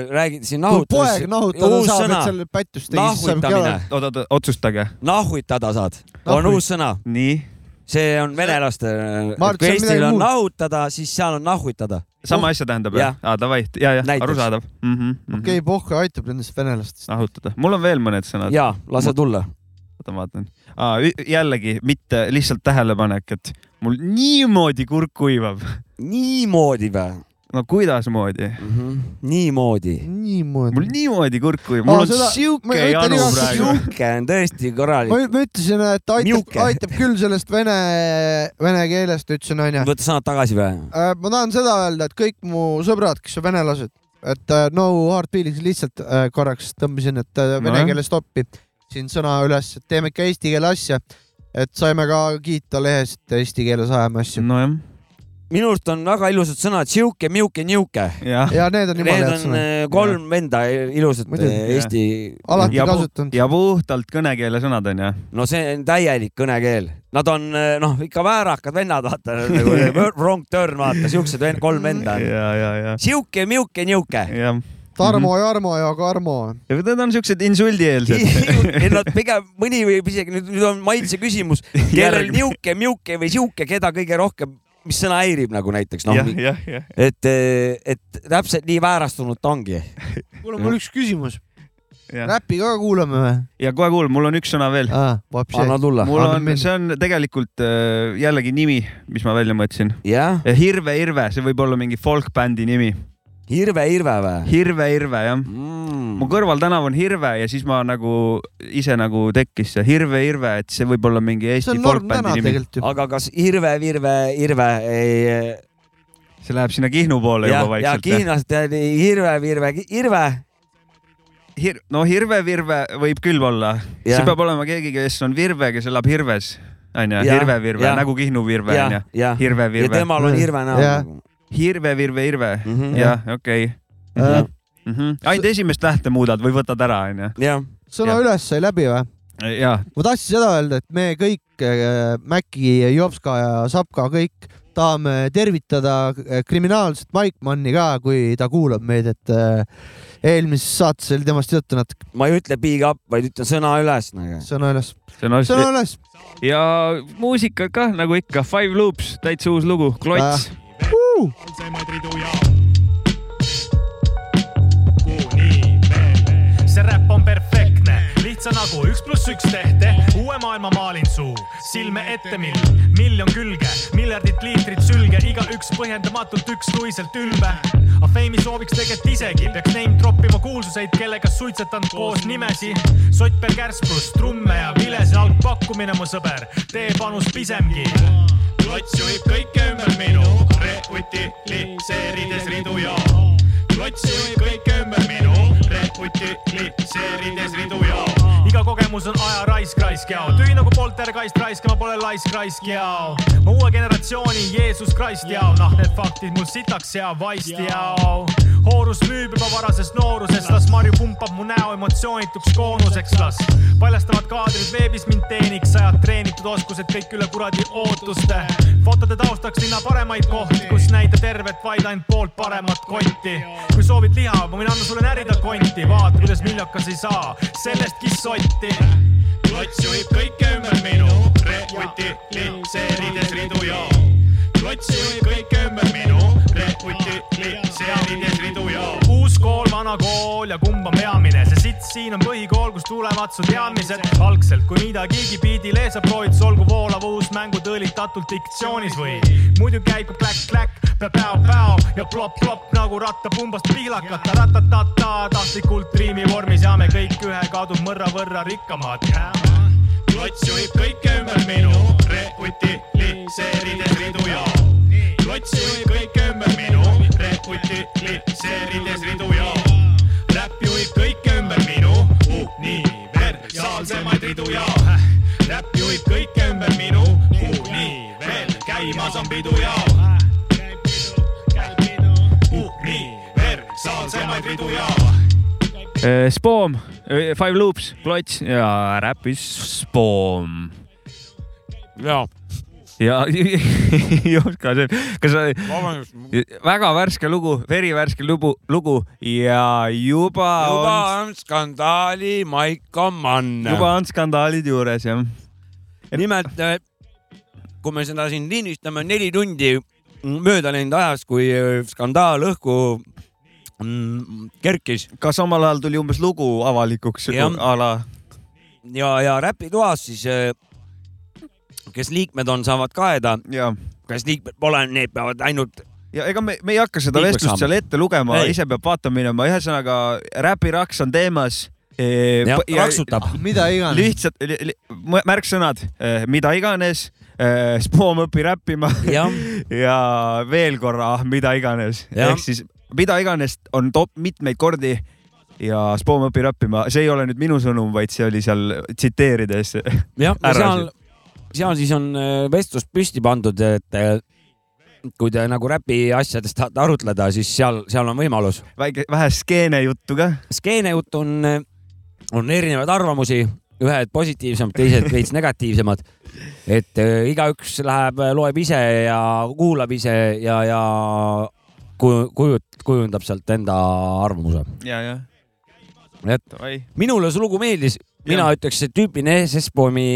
räägid siin kui poeg nahutada uus saab, et seal pättust saab Nahutamine. oot, oot, otsustage. nahutada saad, on uus sõna, nii, see on venelaste. Et kui Eestil on muud. nahutada, siis seal on nahutada. sama asja tähendab Jah. aa, davai, ja, ja arusaadav mm. -hmm, okei, pohhu aitab nendest venelastest. nahutada, mul on veel mõned sõnad, ja lase tulla. oota ma vaatan. jällegi mitte lihtsalt tähelepanek, et mul niimoodi kurk kuivab. niimoodi või no kuidasmoodi? mm? -hmm. niimoodi. niimoodi mul. niimoodi kurk Aa, mul on seda- siuke janu praegu. sihuke on tõesti korralik. ma ma ütlesin, et aitab aitab küll sellest vene, vene keelest, ütlesin onju. võta sõnad tagasi või? ma tahan seda öelda, et kõik mu sõbrad, kes on venelased, et äh, no hard feelings lihtsalt äh, korraks tõmbasin, et äh, vene Nojah. keele stoppi siin sõna üles, et teeme ikka eesti keele asja. et saime ka kiita lehes, et eesti keeles ajame asju. nojah, minu arust on väga ilusad sõnad, sihuke, miuke, niuke. ja need on jumala Need head on sõnad. äh, kolm venda ilusat Muidugi, äh. Eesti. alati ja kasutanud. ja puhtalt kõnekeele sõnad onju. no see on täielik kõnekeel, nad on äh, noh, ikka väärakad vennad, vaata nagu wrong turn, vaata siuksed ven- kolm venda on. ja, ja, ja, sihuke, miuke, niuke. Tarmo, Jarmo ja Karmo. ja need on siuksed insuldieelsed. ei nad pigem, mõni võib isegi nüüd, nüüd on maitse küsimus, kellel niuke, miuke või sihuke, keda kõige rohkem, mis sõna häirib nagu näiteks noh jah, jah. et, et täpselt nii väärastunud ta ongi. kuule, mul üks küsimus. ja räppi ka kuulame või? kohe kuul, mul on üks sõna veel. vapsi. anna tulla. mul on, see on tegelikult äh, jällegi nimi, mis ma välja mõtlesin. jah, Hirve Irve, see võib olla mingi folkbändi nimi. Hirve Irve või Hirve Irve jah. mm. mu? kõrval tänav on Hirve ja siis ma nagu ise nagu tekkis see Hirve Irve, et see võib olla mingi Eesti folkbändi nimi. aga kas Hirve, Virve, Irve ei, see läheb sinna Kihnu poole ja juba, ja vaikselt. Kihnast Hirve, Virve, Irve. Hir-, no Hirve Virve võib küll olla, see peab olema keegi, kes on Virve, kes elab Hirves, onju, Hirve Virve nagu Kihnu Virve ja onju, ja, Hirve ja Virve, temal on Hirve näol nagu. Hirve Virve Irve, Mhm. jah, okei. Äh, ainult esimest tähte muudad või võtad ära onju. sõna üles sai läbi või? ja, ma tahtsin seda öelda, et me kõik, Mäkki, Jopska ja Sapka kõik tahame tervitada äh, kriminaalset Mike Manni ka, kui ta kuulab meid, et äh, eelmises saates oli temast juttu natuke. ma ei ütle big up, vaid ütlen sõna üles nagu. sõna üles, see on sõna üles. ja muusika kah nagu ikka, Five Loops, täitsa uus lugu, Klots. kuulsamaid ridu ja kuu nii veel. see räpp on perfektne, lihtsalt sa nagu üks pluss üks tehte, uue maailma maalin suu, silme ette mill, miljon külge, miljardit liitrit sülge, igaüks põhjendamatult ükstuiselt ülbe. aga Feimi sooviks tegelikult isegi, peaks name troppima kuulsuseid, kellega suitsetanud koos nimesi. sott peal kärsprus, trumme ja viles ja algpakkumine, mu sõber, tee panus pisemgi. Klots juhib kõike ümber minu, reutiliseerides ridu ja klots juhib kõike ümber minu, reutiliseerides ridu ja iga kogemus on aja raisk raisk jao, tühi nagu poltergeist raisk, ma pole laisk raisk jao. ma uue generatsiooni Jeesus Christ jao, noh need faktid mul sitaks ja vaist jao. hoorus müüb juba varasest noorusest, las Marju pumpab mu näo emotsioonituks koonuseks, las paljastavad kaadrid veebis mind teeniks, sajad treenitud oskused kõik üle kuradi ootuste. fotode taustaks linna paremaid kohti, kus näita tervet, vaid ainult poolt paremat kotti. kui soovid liha, ma võin anda sulle närida konti, vaata kuidas miljokas ei saa sellestki sotti. klots juhib kõike ümber minu, reutiliseerides ridu ja klots juhib kõike ümber minu, reutiliseerides ridu ja uus kool, vana kool ja kumb on peamine, see sitt siin on põhikool, kus tulevad su teadmised. Algselt, kui midagigi biidile sa proovid, olgu voolav uus mängud õlitatult diktsioonis. Või muidu käib kläkk-kläkk, päo-päo ja plopp-plopp nagu rattapumbast pihlakata, ratatata tahtlikult riimi vormis ja me kõik ühe kadu mõrra võrra rikkamad. klots juhib kõike ümber minu, reutiliseerides ridu ja klots juhib kõike ümber minu, reutiliseerides ridu ja räpp juhib kõike ümber minu, universaalsemaid ridu ja räpp juhib kõike ümber minu, universaalsemaid käimas on pidu ja universaalsemaid ridu ja Eh, Spoom, Five Loops, Klots ja räpis Spoom. ja, ja Joska, kas sa vabandust, väga värske lugu, verivärske lugu, lugu ja juba, juba on, on skandaali Maiko Mann. juba on skandaalid juures jah. nimelt, kui me seda siin lindistame, neli tundi mööda läinud ajast, kui äh, skandaal õhku mm, kerkis kas omal ajal tuli umbes lugu avalikuks Jah. a la? ja, ja räpitoas siis, kes liikmed on, saavad kaeda, ja, kes liikmed pole, need peavad ainult ja ega me, me ei hakka seda Liikmeks vestlust saama. seal ette lugema, Ei. ise peab vaatama minema, ühesõnaga räpiraks on teemas. ja, raksutab. mida iganes. lihtsalt li, li, märksõnad, mida iganes, Spoom õpi räppima jah, ja veel korra mida iganes, ehk siis mida iganes on top mitmeid kordi ja Spoom õpi räppima, see ei ole nüüd minu sõnum, vaid see oli seal tsiteerides. jah, ja seal, seal siis on äh, vestlus püsti pandud, et äh, kui te nagu räpi asjadest tahate arutleda, siis seal, seal on võimalus. väike, vähe skeene juttu ka. skeene jutt on, on erinevaid arvamusi, ühed positiivsemad, teised veits negatiivsemad. et äh, igaüks läheb, loeb ise ja kuulab ise ja, ja ku- kujut-, kujundab sealt enda arvamuse. ja, ja. et minule see lugu meeldis, mina Jah. ütleks, et tüüpiline SS-Poemi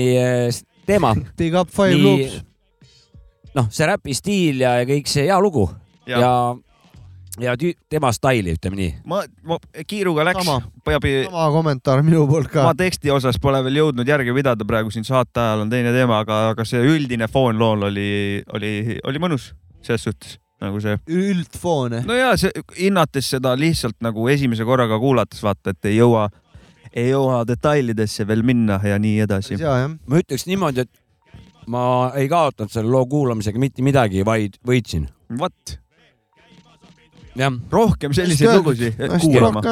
teema, Big up five Nii- loops. noh, see räpi stiil ja ja kõik see hea lugu ja, ja ja, tema staili, ütleme nii. ma, ma kiiruga läks Sama., peab, sama kommentaar minu poolt ka ma. teksti osas pole veel jõudnud järge pidada, praegu siin saate ajal on teine teema, aga, aga see üldine foon lool oli, oli, oli mõnus selles suhtes nagu see. üldfoone. no ja see hinnates seda lihtsalt nagu esimese korraga kuulates vaata, et ei jõua, ei jõua detailidesse veel minna ja nii edasi. ma ütleks niimoodi, et ma ei kaotanud selle loo kuulamisega mitte midagi, vaid võitsin. vot, jah, rohkem selliseid lugusid kuulama.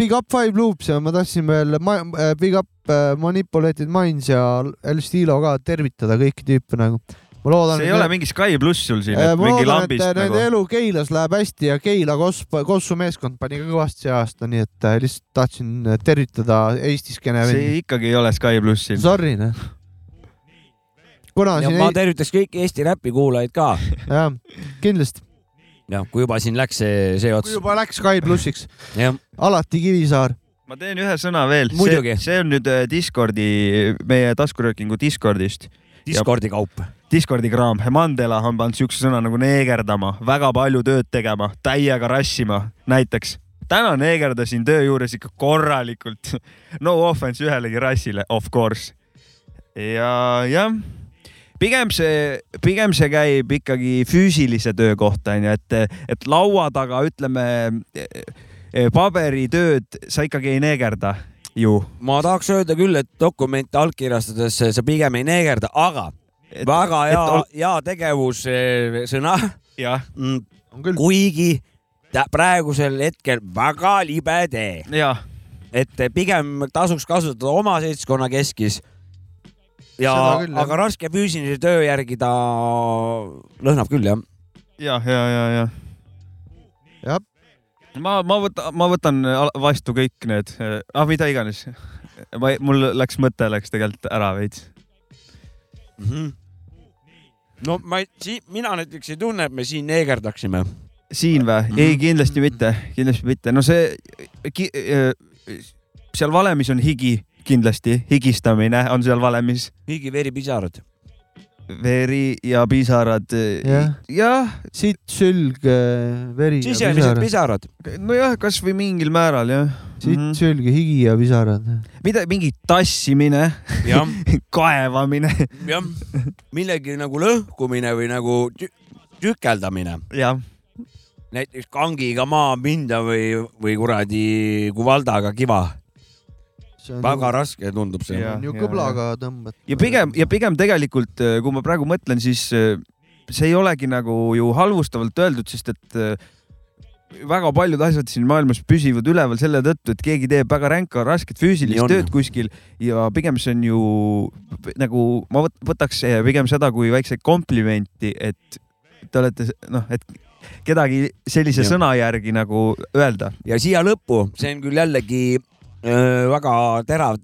Big up five loops ja ma tahtsin veel ma, äh, Big up äh, Manipulated Minds ja El Stilo ka tervitada kõiki tüüpe nagu. Ma loodan, see ei ole mingi Sky pluss sul siin, Äh, et ma mingi loodan, et lambist nende nagu. elu Keilas läheb hästi ja Keila Kos-, Kossu meeskond pani ka kõvasti see aasta, nii et äh, lihtsalt tahtsin äh, tervitada Eesti skeene see ikkagi ei ole Sky pluss siin. Sorry, noh. kuna ja siin ma ei, tervitaks kõiki Eesti räpi kuulajaid ka. jah, kindlasti, jah, kui juba siin läks see, see kui ots. juba läks Sky plussiks, jah, alati Kivisaar. ma teen ühe sõna veel. See on nüüd Discordi, meie taskuröökingu Discordist, Discordi kaup. Discordi kraam. Mandela on pannud siukse sõna nagu neegerdama, väga palju tööd tegema, täiega rassima, näiteks täna neegerdasin töö juures ikka korralikult. no offense ühelegi rassile, of course. ja jah, pigem see, pigem see käib ikkagi füüsilise töö kohta onju, et, et laua taga ütleme paberitööd sa ikkagi ei neegerda ju. ma tahaks öelda küll, et dokumente allkirjastades sa pigem ei neegerda, aga väga hea, ol... hea tegevussõna. jah mm,. kuigi praegusel hetkel väga libe tee. et pigem tasuks kasutada oma seltskonna keskis. ja, aga raske füüsilise töö järgi ta lõhnab küll jah. ja, ja, ja, ja. jah ma, ma võtan, ma võtan vastu kõik need ah,, mida iganes. ma, mul läks mõte läks tegelikult ära veits mm. -hmm. No ma ei, mina näiteks ei tunne, et me siin neegerdaksime. siin või? -hmm. ei, kindlasti mitte, kindlasti mitte. no see ki,, seal valemis on higi kindlasti, higistamine on seal valemis. higi, veri, pisarad veri ja pisarad. jah ja. ja., sitt, sülg, veri sisemised pisarad. nojah, kasvõi mingil määral jah. sitt mm, -hmm. sülg, higi ja pisarad. mida, mingi tassimine kaevamine. jah, millegi nagu lõhkumine või nagu tü tükeldamine. jah näiteks kangiga maa minda või, või kuradi kuvaldaga kiva väga ju... raske tundub see. ju kõblaga tõmbad. ja pigem ja pigem tegelikult, äh, kui ma praegu mõtlen, siis äh, see ei olegi nagu ju halvustavalt öeldud, sest et äh, väga paljud asjad siin maailmas püsivad üleval selle tõttu, et keegi teeb väga ränka, rasket füüsilist tööd kuskil ja pigem see on ju nagu ma võtaks pigem seda kui väikseid komplimenti, et te olete noh, et kedagi sellise ja. sõna järgi nagu öelda. ja siia lõppu, see on küll jällegi väga terav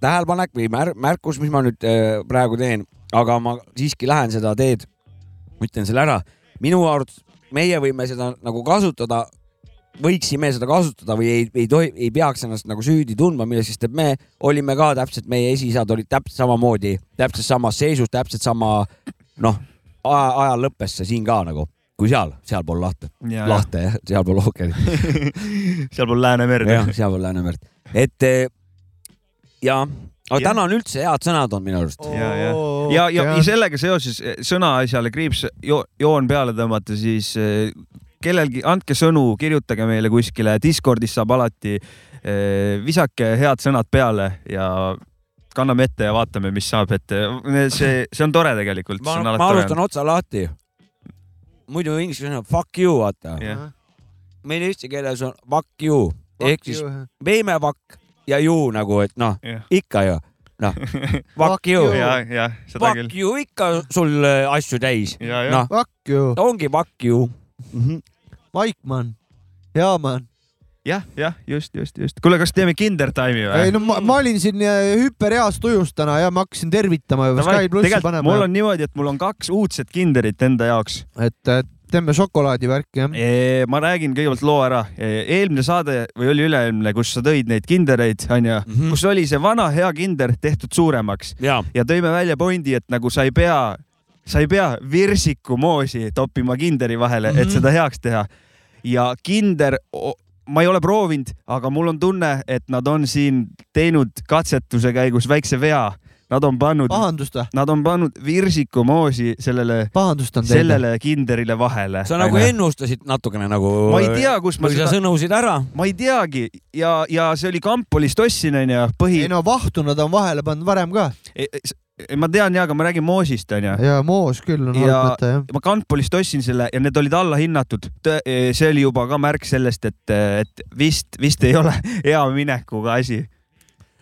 tähelepanek või mär märkus, mis ma nüüd praegu teen, aga ma siiski lähen seda teed, ütlen selle ära. minu arvates meie võime seda nagu kasutada, võiksime seda kasutada või ei, ei tohi, ei peaks ennast nagu süüdi tundma milleski, sest et me. Olime ka täpselt, meie esiisad olid täpselt samamoodi, täpselt samas seisus, täpselt sama noh, ajal lõppes see siin ka nagu kui seal, sealpool lahte, lahte jah, sealpool ookeanit sealpool Läänemerd. jah, sealpool Läänemerd et eh, ja, aga täna on üldse head sõnad on minu arust. ja, ja, ja, ja, ja sellega seoses eh, sõnaasjale kriips jo, joon peale tõmmata, siis eh, kellelgi andke sõnu, kirjutage meile kuskile, Discordis saab alati eh,, visake head sõnad peale ja kanname ette ja vaatame, mis saab, et see, see on tore tegelikult. ma, ma alustan otsa lahti. Muidu inglise keeles on fuck you, vaata yeah.. meil eesti keeles on fuck you ehk siis veimevakk ja ju nagu, et noh yeah., ikka ju noh, fuck you. Fuck you ikka sul äh, asju täis. noh, fuck you. ongi fuck you mm. -hmm. Maikmann, hea man jah, jah, just, just, just. kuule, kas teeme Kinder Time'i või? ei no ma, ma olin siin äh, hüperheas tujus täna ja ma hakkasin tervitama ja Sky plussi panema. mul on niimoodi, et mul on kaks uudset Kinderit enda jaoks. et, et teeme šokolaadivärki, jah? ma räägin kõigepealt loo ära. eelmine saade või oli üle-eelmine, kus sa tõid neid kindereid, onju mm, -hmm. kus oli see vana hea kinder tehtud suuremaks ja, ja tõime välja pointi, et nagu sa ei pea, sa ei pea virsikumoosi toppima kinderi vahele mm, -hmm. et mhm. seda heaks teha. ja kinder ma ei ole proovinud, aga mul on tunne, et nad on siin teinud katsetuse käigus väikse vea Nad on pannud, või? Nad on pannud virsikumoosi sellele, sellele kinderile vahele. sa nagu ennustasid natukene nagu. ma ei tea, kus ma seda. sa sõnusid ära. ma ei teagi ja, ja see oli Kampolist ostsin onju, põhi. ei no vahtu nad on vahele pannud varem ka e, e, ma tean ja, aga ma räägin moosist onju. ja moos küll on halb mõte jah. ma Kantpolist ostsin selle ja need olid allahinnatud. E, see oli juba ka märk sellest, et, et vist, vist ei ole hea minekuga asi.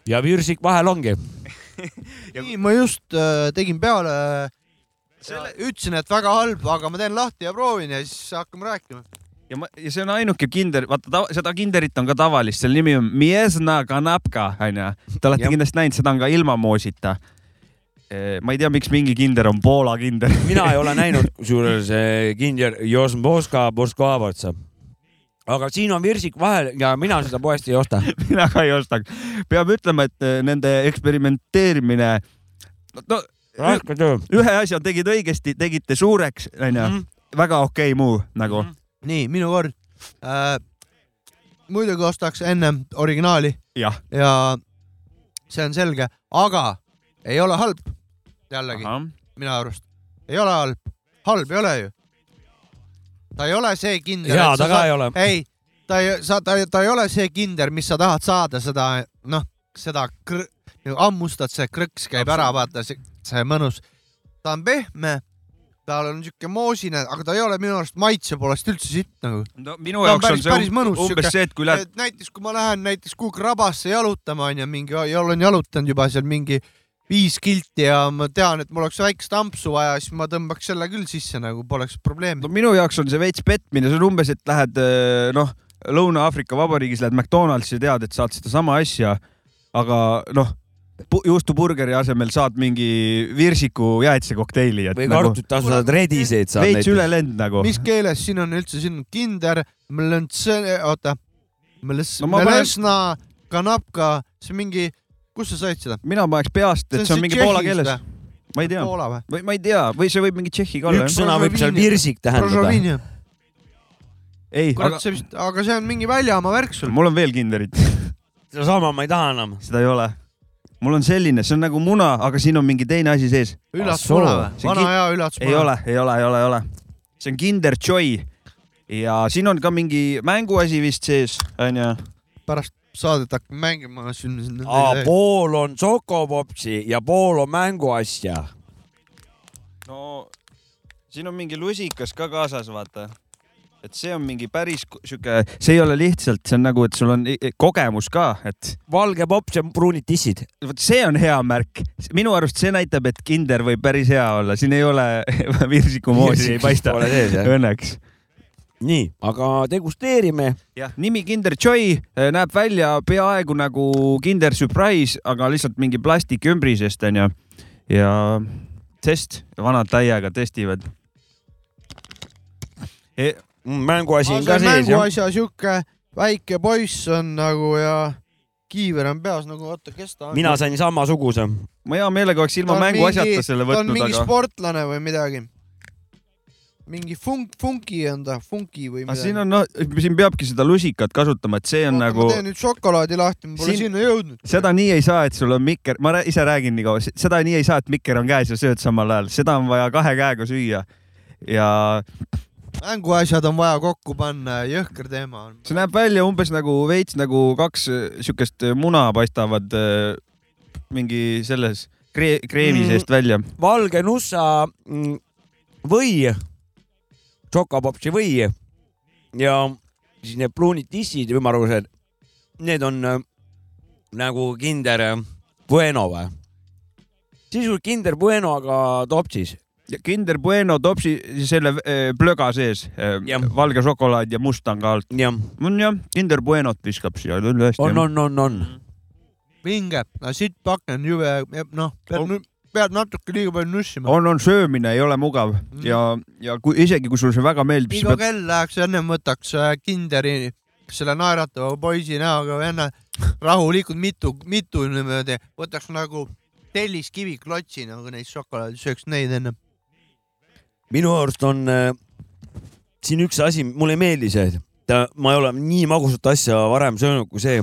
ja virsik vahel ongi ja... nii, ma just äh, tegin peale selle, ütlesin, et väga halb, aga ma teen lahti ja proovin ja siis hakkame rääkima. ja ma, ja see on ainuke kinder, vaata seda kinderit on ka tavalist, selle nimi on Miesna Kanapka onju. Te olete kindlasti näinud, seda on ka ilma moosita ma ei tea, miks mingi kinder on Poola kinder mina ei ole näinud, kusjuures kinder Josmboska Boskoavotsa aga siin on virsik vahel ja mina seda poest ei osta mina ka ei ostaks. peab ütlema, et eh, nende eksperimenteerimine, no raske töö. ühe asja tegid õigesti, tegite suureks, onju. Mhm. väga okei okay move nagu mm. -hmm. nii, minu kord äh,. muidugi ostaks ennem originaali ja see on selge, aga ei ole halb. Jällegi minu arust ei ole halb, halb ei ole ju. ta ei ole see kinder. hea ta ka ei ole. ei, ta ei, sa, ta, ta ei ole see kinder, mis sa tahad saada, seda noh, seda kr- nagu hammustad, see krõks käib ära, vaata see, see mõnus. ta on pehme, tal on siuke moosine, aga ta ei ole minu arust maitse poolest üldse sitt nagu. no minu Ta on jaoks on päris- see päris mõnus, um- umbes sihuke- see, et kui lähed näiteks kui ma lähen näiteks kuhugi rabasse jalutama onju, mingi, olen jalutanud juba seal mingi viis kilti ja ma tean, et mul oleks väikest ampsu vaja, siis ma tõmbaks selle küll sisse nagu poleks probleemi no. minu jaoks on see veits petmine, see on umbes, et lähed eh, noh, Lõuna-Aafrika Vabariigis lähed McDonaldsi ja tead, et saad sedasama asja, aga noh, juustuburgeri asemel saad mingi virsiku jäätisekokteili, et või nagu kartulit asendad rediseid saad veits üle lend nagu. mis keeles siin on üldse, siin on kinder, oota, No panen- kanapka, see mingi, kus sa said seda? mina paneks peast, et see on mingi poola keeles. ma ei tea, Poola või? või ma ei tea, või see võib mingi Tšehhi ka olla üks sõna võib seal virsik tähendada. Ei, kurat aga, see vist, aga see on mingi väljamaa värk sul. mul on veel kinderit, sedasama ma ei taha enam. seda ei ole. mul on selline, see on nagu muna, aga siin on mingi teine asi sees. üllatusmuna või? See on vana hea üllatusmuna. ei ole, ei ole, ei ole, ei ole. see on Kinder Joy ja siin on ka mingi mänguasi vist sees, onju. pärast saadet hakkame mängima siin. pool on Chocopopsi ja pool on mänguasja. no siin on mingi lusikas ka kaasas, vaata. et see on mingi päris sihuke, see ei ole lihtsalt, see on nagu, et sul on kogemus ka, et valge pops ja pruunid tissid. vot see on hea märk. minu arust see näitab, et Kinder võib päris hea olla, siin ei ole virsikumoosi ei paista. Õnneks. nii, aga degusteerime. jah, nimi Kinder Joy eh, näeb välja peaaegu nagu Kinder Surprise, aga lihtsalt mingi plastikümbrisest onju. ja test, vanad täiega testivad e. mänguasi on see ka sees jah. mänguasja sihuke väike poiss on nagu ja kiiver on peas nagu, oota, kes ta on? mina sain samasuguse. ma hea meelega oleks ilma mänguasjata selle ta on võtnud, mingi aga sportlane või midagi. Mingi funk, funki on ta, funki või midagi. siin on noh, siin peabki seda lusikat kasutama, et see on Oota, nagu ma teen nüüd šokolaadi lahti, ma pole Siin- sinna jõudnud. seda nii ei saa, et sul on mikker, ma rää- ise räägin nii kaua, seda nii ei saa, et mikker on käes ja sööd samal ajal, seda on vaja kahe käega süüa. ja mänguasjad on vaja kokku panna, jõhker teema on. see näeb välja umbes nagu veits nagu kaks äh, siukest äh, muna paistavad äh, mingi selles kree-, kreemi Mm. seest välja. valge nussa mm, või, Chocopopsi või ja siis need pruunid tissid, ümmargused, need on äh, nagu Kinder äh, Bueno või? sisuliselt Kinder Bueno, aga topsis. Kinder Bueno topsi selle äh, plöga sees äh, valge šokolaad ja must on ka alt. on jah, Kinder Buenot viskab siia küll hästi. on, on, on, on. vinge, no siit paken jube, noh, pead, pead natuke liiga palju nussima. on, on söömine ei ole mugav ja, ja kui isegi kui sulle see väga meeldib, siis iga pead, kell läheks ennem võtaks äh, Kinderi selle naeratava poisi näoga enne rahulikult mitu, mitu niimoodi, võtaks nagu telliskivi klotsi nagu neid šokolaadi, sööks neid enne. minu arust on äh, siin üks asi, mulle ei meeldi see, ta, ma ei ole nii magusat asja varem söönud kui see.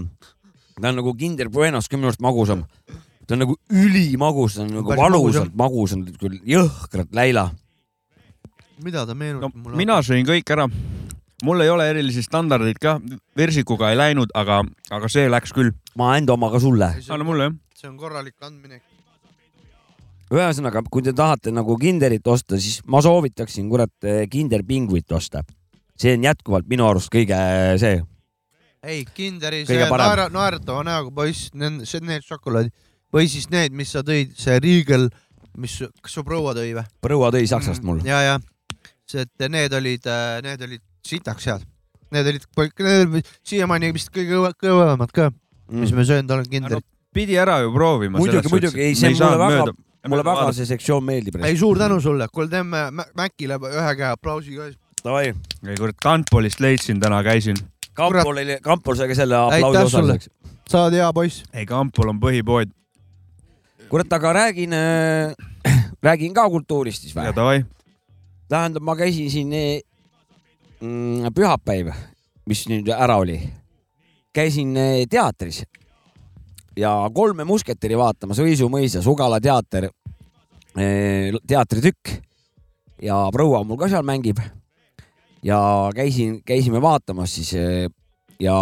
ta on nagu Kinder Buenos ka minu arust magusam. Ta on nagu ülimagus, ta on nagu valusalt magus, on küll jõhkralt läila. mida ta no meenutab mulle? mina sõin kõik ära. mul ei ole erilisi standardeid ka, versikuga ei läinud, aga, aga see läks küll. ma enda oma ka sulle. anna mulle jah. see on korralik andmine. ühesõnaga, kui te tahate nagu Kinderit osta, siis ma soovitaksin kurat Kinder Pingvit osta. see on jätkuvalt minu arust kõige see. ei, Kinderi see naera, naeratava näoga poiss, need, need šokolaadid või siis need, mis sa tõid, see Riegel, mis, kas su proua tõi või? proua tõi Saksast mul. ja, ja see, et need olid, need olid sitaks head. Need olid, siiamaani vist kõige kõve- kõvemad ka, mis me söönud oleme Kinderit. pidi ära ju proovima. muidugi, muidugi, ei see mulle väga, mulle väga see sektsioon meeldib. ei, suur tänu sulle, kuule teeme Mä- Mäkile ühe käe aplausi ka. Davai, ei kurat, Danpolist leidsin täna, käisin. Kampol oli, Kampol sai ka selle aplausi osaliseks. sa oled hea poiss. ei, Kampol on põhipood. kurat, aga räägin äh, räägin ka kultuurist siis ja või? davai. tähendab, ma käisin siin eh, mm, pühapäev, mis nüüd ära oli, käisin eh, teatris ja Kolme musketäri vaatamas Õisu mõisas, Ugala teater, teatritükk ja proua mul ka seal mängib. ja käisin, käisime vaatamas siis ja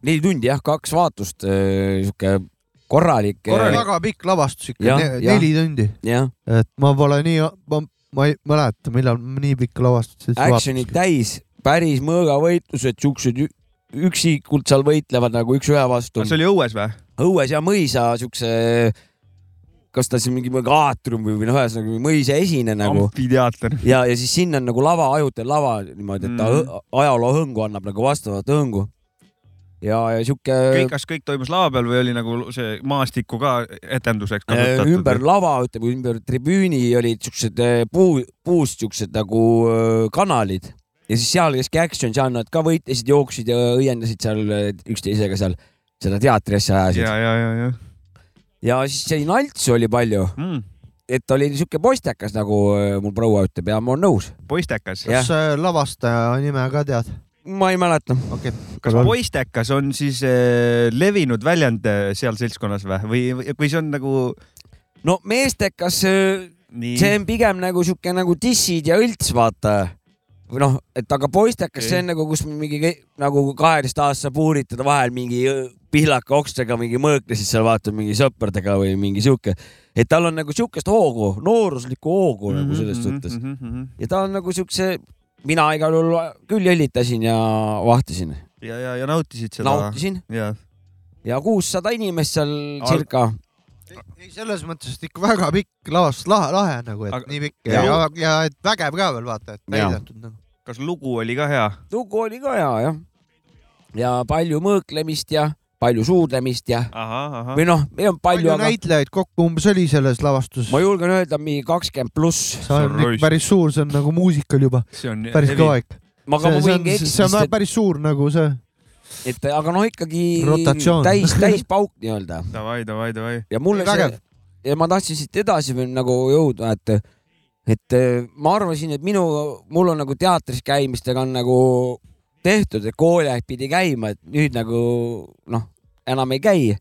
neli tundi jah, kaks vaatust, sihuke korralik. korralik, väga pikk lavastus ikka, neli tundi. et ma pole nii, ma, ma ei mäleta, millal nii pikka lavastust siis Actionid täis, päris mõõgavõitlused, siuksed üksikult seal võitlevad nagu üks ühe vastu. see oli õues või? õues ja mõisa siukse, kas ta siis mingi aatrium või, või noh, ühesõnaga mõisa esine nagu. amfiteaater. ja, ja siis sinna on nagu lava, ajutel lava niimoodi, et ta mm ajaloo hõngu annab nagu vastavat hõngu ja, ja sihuke. kõik, kas kõik toimus lava peal või oli nagu see maastikku ka etenduseks kasutatud? ümber lava, ütleme ümber tribüüni olid siuksed eh, puu, puust siuksed nagu eh, kanalid ja siis seal kesk action žanrid ka võitlesid, jooksid ja õiendasid seal üksteisega seal seda teatri asja ajasid. ja, ja, ja, ja. ja siis see nalts oli palju mm. et oli sihuke poistekas, nagu äh, mul proua ütleb ja ma olen nõus. poistekas? kas äh, lavastaja nime ka tead? Ma ei mäleta. Okay.. kas poistekas on siis äh, levinud väljend äh, seal seltskonnas või, või, või see on nagu? no meestekas, see on pigem nagu sihuke nagu dissid ja õlts, vaata. Või noh, et aga poistekas, see on nagu, kus mingi nagu kaheteistaastase puuritada vahel mingi pihlaka okstega mingi mõõklesid seal vaata mingi sõpradega või mingi sihuke, et tal on nagu sihukest hoogu, nooruslikku hoogu mm -hmm, nagu selles mhm, suhtes. mm. -hmm. ja ta on nagu siukse, mina igal juhul küll jõllitasin ja vahtisin. ja, ja, ja nautisid seda? nautisin. ja kuussada inimest seal circa ei, selles mõttes, et ikka väga pikk lavastus, lahe, lahe nagu, et aga, nii pikk ja, ja, ja et vägev ka veel vaata, et täidetud nagu. kas lugu oli ka hea? lugu oli ka hea jah. ja palju mõõklemist ja palju suudlemist ja aha, aha. või noh, meil on palju. palju aga... näitlejaid kokku umbes oli selles lavastuses? ma julgen öelda mingi kakskümmend pluss. see on ikka päris suur, see on nagu muusikal juba. päris kõva ikka. see, see on, see on päris suur nagu see et aga noh, ikkagi Rotatsioon. täis, täispauk nii-öelda. Davai, davai, davai. ja mulle see, ja ma tahtsin siit edasi veel nagu jõuda, et, et ma arvasin, et minu, mul on nagu teatris käimistega on nagu tehtud, et kooliaeg pidi käima, et nüüd nagu noh, enam ei käi.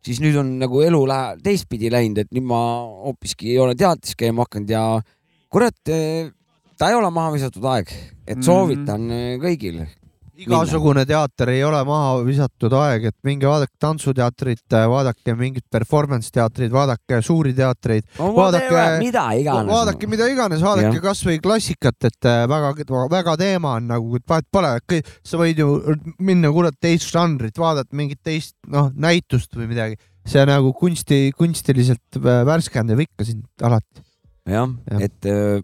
siis nüüd on nagu elu läheb teistpidi läinud, et nüüd ma hoopiski ei ole teatris käima hakanud ja kurat, ta ei ole maha visatud aeg, et soovitan mm -hmm. kõigile igasugune teater ei ole maha visatud aeg, et minge vaadake tantsuteatrit, vaadake mingit performance teatrit, vaadake suuri teatreid no,. vaadake mida iganes. vaadake mida iganes, vaadake kasvõi klassikat, et äh, teema on nagu, vahet pole, sa võid ju minna kurat teist žanrit, vaadata mingit teist noh näitust või midagi, see nagu kunsti, kunstiliselt äh, värskendab ikka sind alati. jah ja., et äh,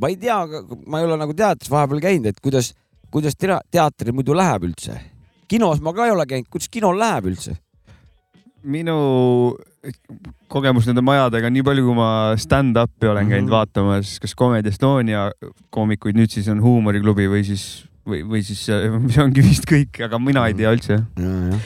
ma ei tea, ma ei ole nagu teatris vahepeal käinud, et kuidas kuidas teatril muidu läheb üldse? kinos ma ka ei ole käinud, kuidas kinol läheb üldse? minu kogemus nende majadega, nii palju kui ma stand-up'i olen käinud mm -hmm. vaatamas, kas Comedy Estonia koomikuid, nüüd siis on Huumoriklubi või siis või, või siis see ongi vist kõik, aga mina ei tea üldse.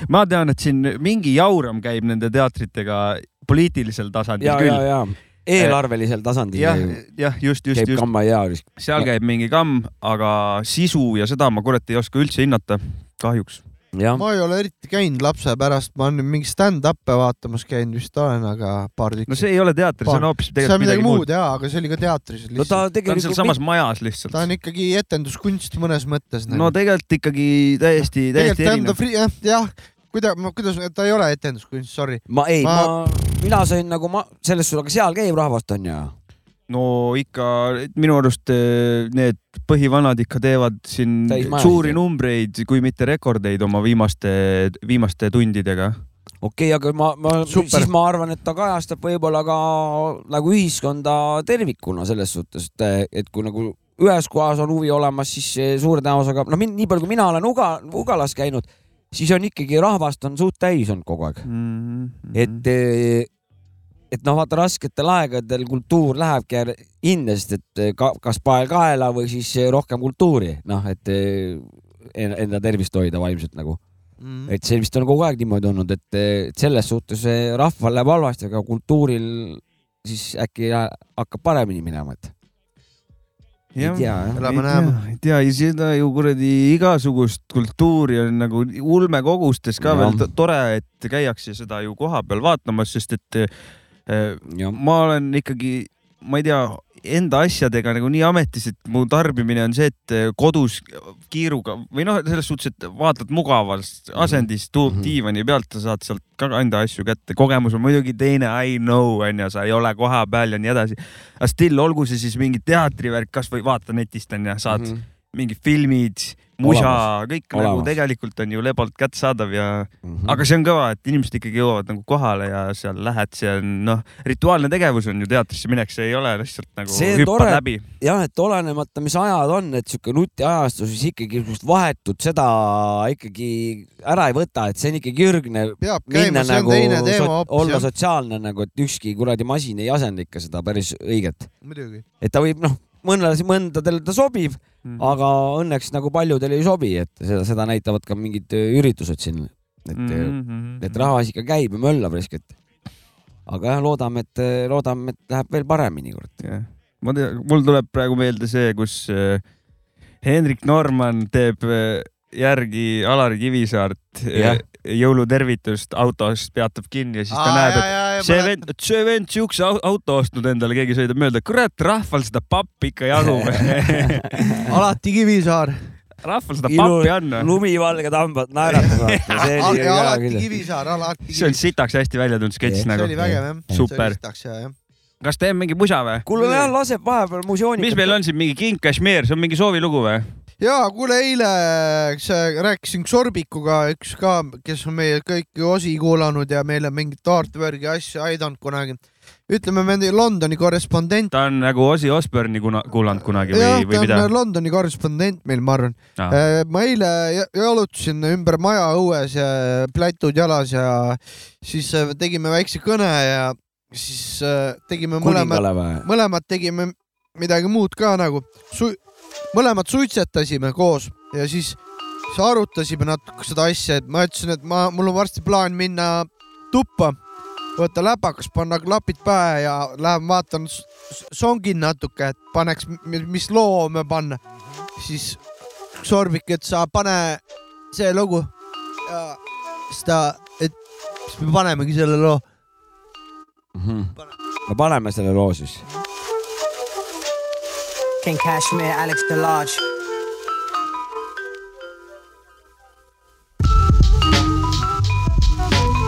ma tean, et siin mingi jauram käib nende teatritega poliitilisel tasandil küll eelarvelisel tasandil. jah, jah, just, just, just. kamma ja. seal käib mingi kamm, aga sisu ja seda ma kurat ei oska üldse hinnata, kahjuks. ma ei ole eriti käinud lapse pärast, ma olen mingi stand-up'e vaatamas käinud vist olen, aga paar tükki. no see ei ole teater, see on hoopis tegelikult midagi, midagi muud. jaa, aga see oli ka teatris. no ta tegelikult. ta on sealsamas majas lihtsalt. ta on ikkagi etenduskunst mõnes mõttes. no tegelikult ikkagi täiesti, täiesti erinev. jah, jah, kuidas, kuidas, ta ei ole etenduskunst, sorry. ma ei ma..., ma, mina sain nagu ma selles suhtes, aga seal käib rahvast on ju no ikka minu arust eh, need põhivanad ikka teevad siin suuri numbreid, kui mitte rekordeid oma viimaste, viimaste tundidega. okei okay,, aga ma, ma, siis ma arvan, et ta kajastab võib-olla ka nagu ühiskonda tervikuna selles suhtes, et, et kui nagu ühes kohas on huvi olemas, siis suure tõenäosusega, noh, nii palju kui mina olen Uga, Ugalas käinud siis on ikkagi rahvast on suht täis olnud kogu aeg mm. -hmm. et, eh, et noh, vaata rasketel aegadel kultuur lähebki hinda, sest et eh, ka, kas pael kaela või siis rohkem kultuuri, noh, et eh, enda tervist hoida vaimselt nagu mm. -hmm. et see vist on kogu aeg niimoodi olnud, et selles suhtes rahval läheb halvasti, aga kultuuril siis äkki hakkab paremini minema, et ei tea jah. elame-näeme. ei tea, ja seda ju kuradi igasugust kultuuri on nagu ulmekogustes ka ja. veel tore, et käiakse seda ju kohapeal vaatamas, sest et äh, ja. ma olen ikkagi, ma ei tea, enda asjadega nagu nii ametis, et mu tarbimine on see, et äh, kodus kiiruga või noh, selles suhtes, et vaatad mugavas asendis, tuub mm -hmm. diivani pealt, sa saad sealt ka enda asju kätte. kogemus on muidugi teine, I know, onju, sa ei ole kohapeal ja nii edasi. aga still, olgu see siis mingi teatrivärk, kasvõi vaata netist onju, saad mm -hmm. Mingid filmid musa, kõik nagu Olemas. nagu tegelikult on ju lebalt kättesaadav ja mm, -hmm. aga see on kõva, et inimesed ikkagi jõuavad nagu kohale ja seal lähed, see on noh, rituaalne tegevus on ju teatrisse minek, see ei ole lihtsalt nagu see hüppad tore, läbi. jah, et olenemata, mis ajad on, et sihuke nutiajastus, siis ikkagi vahetut seda ikkagi ära ei võta, et see on ikkagi ürgne. peab käima, see on nagu, teine teema hoopis. olla jah. sotsiaalne nagu, et ükski kuradi masin ei asenda ikka seda päris õiget. et ta võib noh mõnele, mõndadele ta sobib mm, -hmm. aga õnneks nagu paljudele ei sobi, et seda, seda näitavad ka mingid äh, üritused siin, et mm, -hmm. et rahvas ikka käib ja möllab riskit. aga jah, loodame, et, äh, loodame, et läheb veel paremini, kurat yeah.. ma tean, mul tuleb praegu meelde see, kus Hendrik Norman teeb järgi Alari Kivisaart yeah. jõulutervitust autost, peatab kinni ja siis ta Aa, näeb, et see vend, see vend siukse auto ostnud endale, keegi sõidab mööda, kurat, rahval seda pappi ikka jagub alati Kivisaar rahval seda pappi on. lumivalged hambad naeratavad. alati Kivisaar, alati. see on sitaks hästi välja tulnud sketš nagu. see oli vägev jah. super. kas teeme mingi musa või? kuule, jah, laseb vahepeal musiooni. mis meil on siin, mingi King Kashmir, see on mingi soovilugu või? Ja kuule, eile rääkisin Sorbikuga, üks ka, kes on meie kõiki osi kuulanud ja meile mingit artwork'i asja aidanud kunagi. ütleme, me Londoni korrespondent. ta on nagu Ozzy Osbourne'i kuna, kuulanud kunagi või, või mida? Londoni korrespondent meil, ma arvan ah.. ma eile jalutasin ümber maja õues ja plätud jalas ja siis äh, tegime väikse kõne ja siis äh, tegime mõlemad, mõlemad tegime midagi muud ka nagu Su mõlemad suitsetasime koos ja siis, siis arutasime natuke seda asja, et ma ütlesin, et ma, mul on varsti plaan minna tuppa, võtta läpakas, panna klapid pähe ja lähen vaatan, songin natuke, et paneks, mis loo me panna. siis Sorbik, et sa pane see lugu ja siis ta, et siis me panemegi selle loo mm. -hmm. no paneme selle loo siis King Cashmere, Alex DeLarge.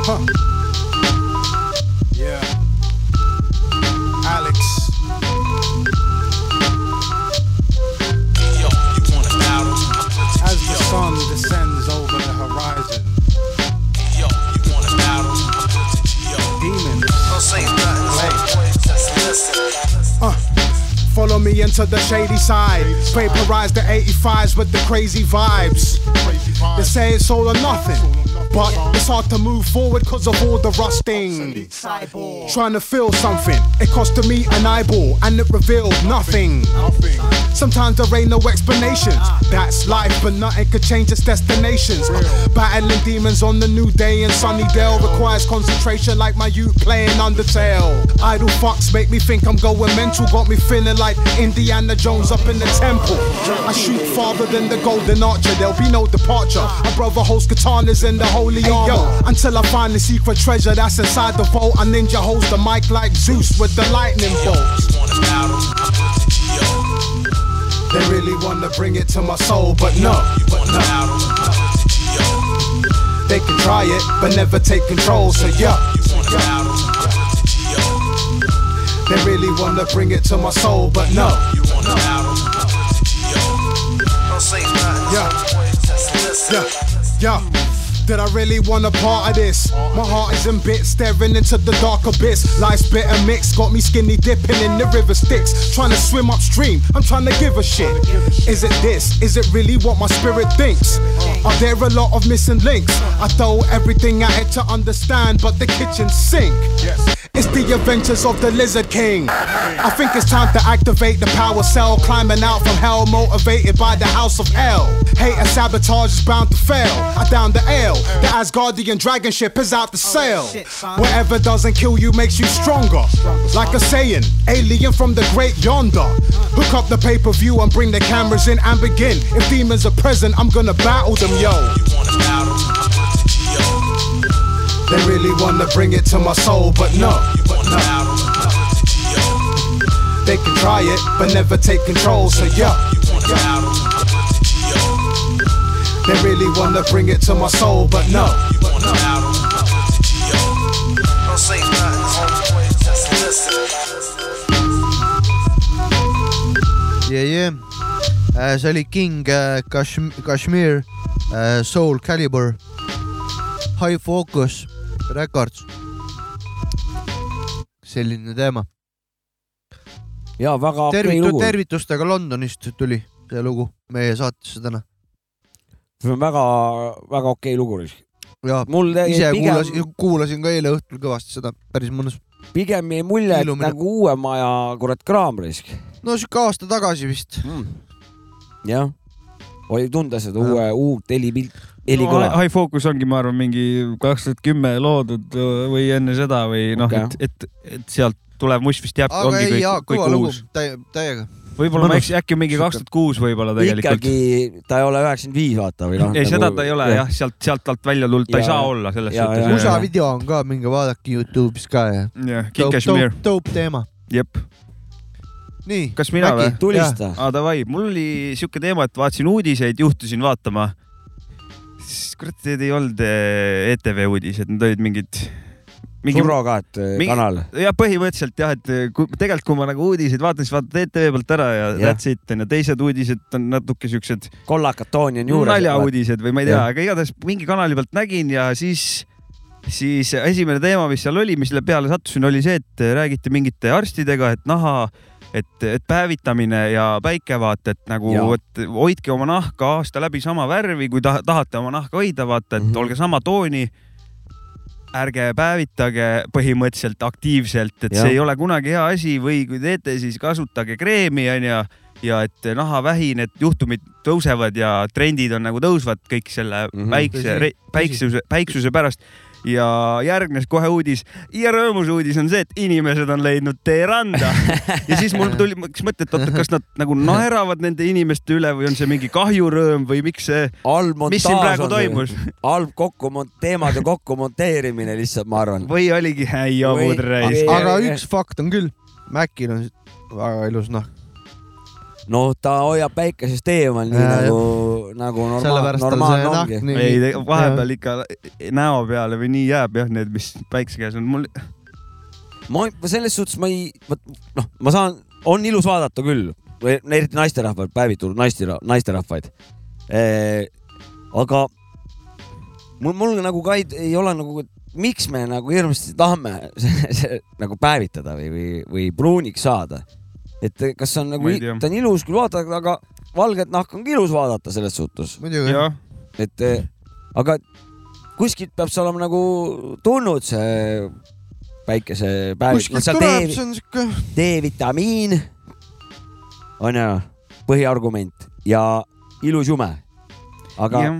Huh. Follow me into the shady side. Vaporize the 85s with the crazy vibes. They say it's all or nothing. But it's hard to move forward cause of all the rusting. Trying to feel something, it costed me an eyeball and it revealed nothing. Sometimes there ain't no explanations. That's life, but nothing could change its destinations. Battling demons on the new day in Sunnydale requires concentration like my youth playing Undertale. Idle fucks make me think I'm going mental, got me feeling like Indiana Jones up in the temple. I shoot farther than the golden archer, there'll be no departure. My brother holds katanas in the whole holy hey, yo, until I find the secret treasure that's inside the vault. A ninja holds the mic like Zeus with the lightning bolts. They really wanna bring it to my soul, but no, but no. They can try it, but never take control. So yeah. They really wanna bring it to my soul, but no. Yeah. Yeah. Yeah. Did I really want a part of this? My heart is in bits, staring into the dark abyss. Life's bitter mix, got me skinny dipping in the river sticks. Trying to swim upstream, I'm trying to give a shit. Is it this? Is it really what my spirit thinks? Are there a lot of missing links? I throw everything at it to understand, but the kitchen sink. It's the adventures of the Lizard King. I think it's time to activate the power cell, climbing out from hell, motivated by the House of L. Hate and sabotage is bound to fail. I down the ale. The Asgardian dragon ship is out to oh, sail. Whatever doesn't kill you makes you stronger. Like a saying, alien from the great yonder. Hook up the pay per view and bring the cameras in and begin. If demons are present, I'm gonna battle them, yo. They really wanna bring it to my soul, but no. They can try it, but never take control, so yeah. They really wanna bring it to my soul, but no. Listen. yeah, yeah. Uh, see oli King äh, Kashmir, äh, Soul Calibur, High Focus Records. selline teema. ja väga tervitu- lugu. tervitustega Londonist tuli see lugu meie saatesse täna. see on väga-väga okei lugu. ja mul ise pigem, kuulasin, kuulasin ka eile õhtul kõvasti seda, päris mõnus. pigem jäi mulje, et nagu uue maja kurat kraam risk no sihuke aasta tagasi vist. mm.. jah, oli tunda seda Jah. uue, uut helipilt, no, helikõla High Focus ongi, ma arvan, mingi kaks tuhat kümme loodud äh, või enne seda või noh Okei. et, et, et sealt tulev must vist jääb, aga ongi ei, jaa, kõik, kõik kõva lugu täiega. võib-olla ma eksin, äkki mingi kaks tuhat kuus võib-olla tegelikult. ikkagi ta ei ole üheksakümmend viis, vaata või noh. ei, seda ta ei ole jah, sealt, sealt alt välja tulnud, ta ei Ja- saa olla selles ja- ja- suhtes. musa video on ka, minge vaadake Youtube'is ka ja. jah, King Kashmir, dope teema. jep. nii. kas mina või? tulista. aa davai, mul oli siuke teema, et vaatasin uudiseid, juhtusin vaatama. Siis kurat, need ei olnud eh, ETV uudised, need olid mingid. mingi surrogaat mingi- kanal. ja põhimõtteliselt jah, et kui, tegelikult kui ma nagu uudiseid vaatan, siis vaatad ETV pealt ära ja Jah. that's it onju, teised uudised on natuke siuksed kollakad tooni on juures. naljauudised või ma ei tea, aga igatahes mingi kanali pealt nägin ja siis, siis esimene teema, mis seal oli, mille peale sattusin, oli see, et räägiti mingite arstidega, et naha, et, et päevitamine ja päike vaata, et nagu et hoidke oma nahka aasta läbi sama värvi, kui ta, tahate oma nahka hoida, vaata, et mm. -hmm. olge sama tooni ärge päevitage põhimõtteliselt aktiivselt, et Jah. see ei ole kunagi hea asi või kui teete, siis kasutage kreemi onju ja et nahavähi, need juhtumid tõusevad ja trendid on nagu tõusvad kõik selle Mhm. päikse Tõsi,, päiksuse, päiksuse pärast. Ja järgnes kohe uudis ja rõõmus uudis on see, et inimesed on leidnud tee randa ja siis mul tuli üks mõte, et oota, kas nad nagu naeravad nende inimeste üle või on see mingi kahjurõõm või miks see, mis siin praegu toimus halb kokku, teemade kokku monteerimine lihtsalt, ma arvan. või oligi häi jabud reis? aga üks fakt on küll, Mäkil on väga ilus nahk. noh, ta hoiab päikesest eemal nii Jaa, nagu, nagu normaal, normaalne nahk ongi. nii. ei, vahepeal ikka näo peale või nii jääb jah, need, mis päikse käes on, mul ma ma selles suhtes ma ei, noh, ma saan, on ilus vaadata küll, eriti naisterahvaid, päevitunud naistera-, naisterahvaid. aga mul, mul nagu ka ei, ei ole nagu, miks me nagu hirmsasti tahame see, see, nagu päevitada või, või, või pruuniks saada. Et kas on nagu ta on ilus küll vaadata, aga valget nahka on ka ilus vaadata selles suhtes, et eh, aga kuskilt peab see olema nagu tulnud see päikese päev, kuskilt tuleb, see on siuke, D-vitamiin on ju põhiargument ja ilus jume. aga jah.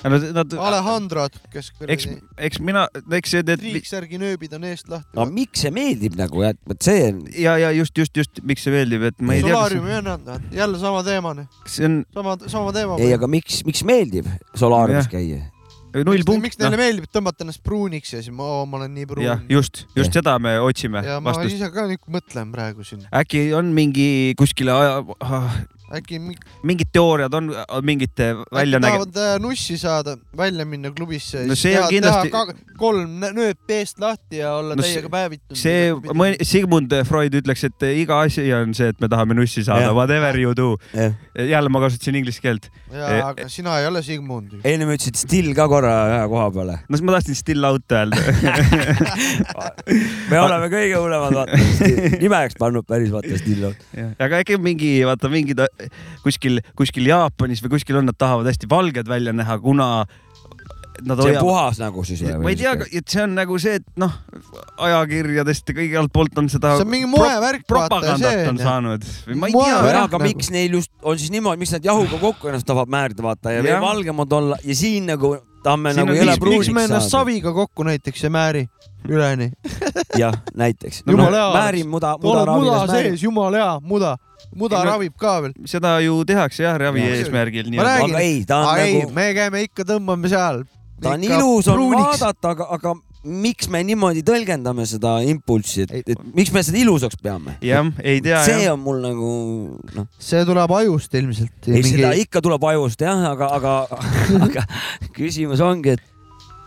Nad, nad, Alejandrod, kes eks kuradi, eks mina, eks see, need triiksärgi nööbid on eest lahti aga. miks see meeldib nagu, et vot see on, ja, ja just, just, just, miks see meeldib, et ma ei tea, solaariumi on anda, jälle sama teema, kas see on sama, sama teema. ei, aga miks, miks meeldib solaariumis käia? null punkt miks, neile meeldib tõmmata ennast pruuniks ja siis ma, ma olen nii pruun. jah, just, just Jah. seda me otsime ja ma vastust. ise ka nüüd mõtlen praegu siin, äkki on mingi kuskile aja, äkki mi- mingid teooriad on mingite välja äkki näge-, tahavad äh, nussi saada, välja minna klubisse ja No see teha, kindlasti- teha kolm nö- nööpi eest lahti ja olla No see- täiega päevitunud. see, Sigmund Freud ütleks, et iga asi on see, et me tahame nussi saada Jah., whatever you do. jah, jälle ma kasutasin inglise keelt. ja, aga sina ei ole Sigmund ju. ennem ütlesid still ka korra ühe koha peale. no siis ma tahtsin still out öelda. me oleme kõige hullemad, vaata, nimeks pannud päris vaata still out. aga äkki mingi, vaata mingid kuskil, kuskil Jaapanis või kuskil on, nad tahavad hästi valged välja näha, kuna nad see on hoiavad puhas nagu siis või? ma ei tea, et see on nagu see, et noh, ajakirjadest ja kõigelt poolt on seda see on mingi moevärk, vaata propagandat on saanud ma ei tea aga nagu- miks neil just on siis niimoodi, miks nad jahuga kokku ennast tahavad määrida, vaata ja veel Jah. valgemad olla ja siin nagu tahame Siin nagu on jõle miks- miks me pruuniks ennast saada. saviga kokku näiteks ei määri üleni? jah, näiteks. Jumala hea määrin muda, muda on muda ravides määrin. sees, jumala hea, muda, muda Ei no- ravib ka veel. seda ju tehakse jah, ravi Jah. eesmärgil. Ma räägin. ei, ei, nagu, me käime ikka, tõmbame seal. ta on ilus on vaadata, aga, aga miks me niimoodi tõlgendame seda impulssi, et et miks me seda ilusaks peame? jah, ei tea see jah. on mul nagu noh, see tuleb ajust ilmselt. ei seda ikka tuleb ajust jah, aga, aga, aga küsimus ongi, et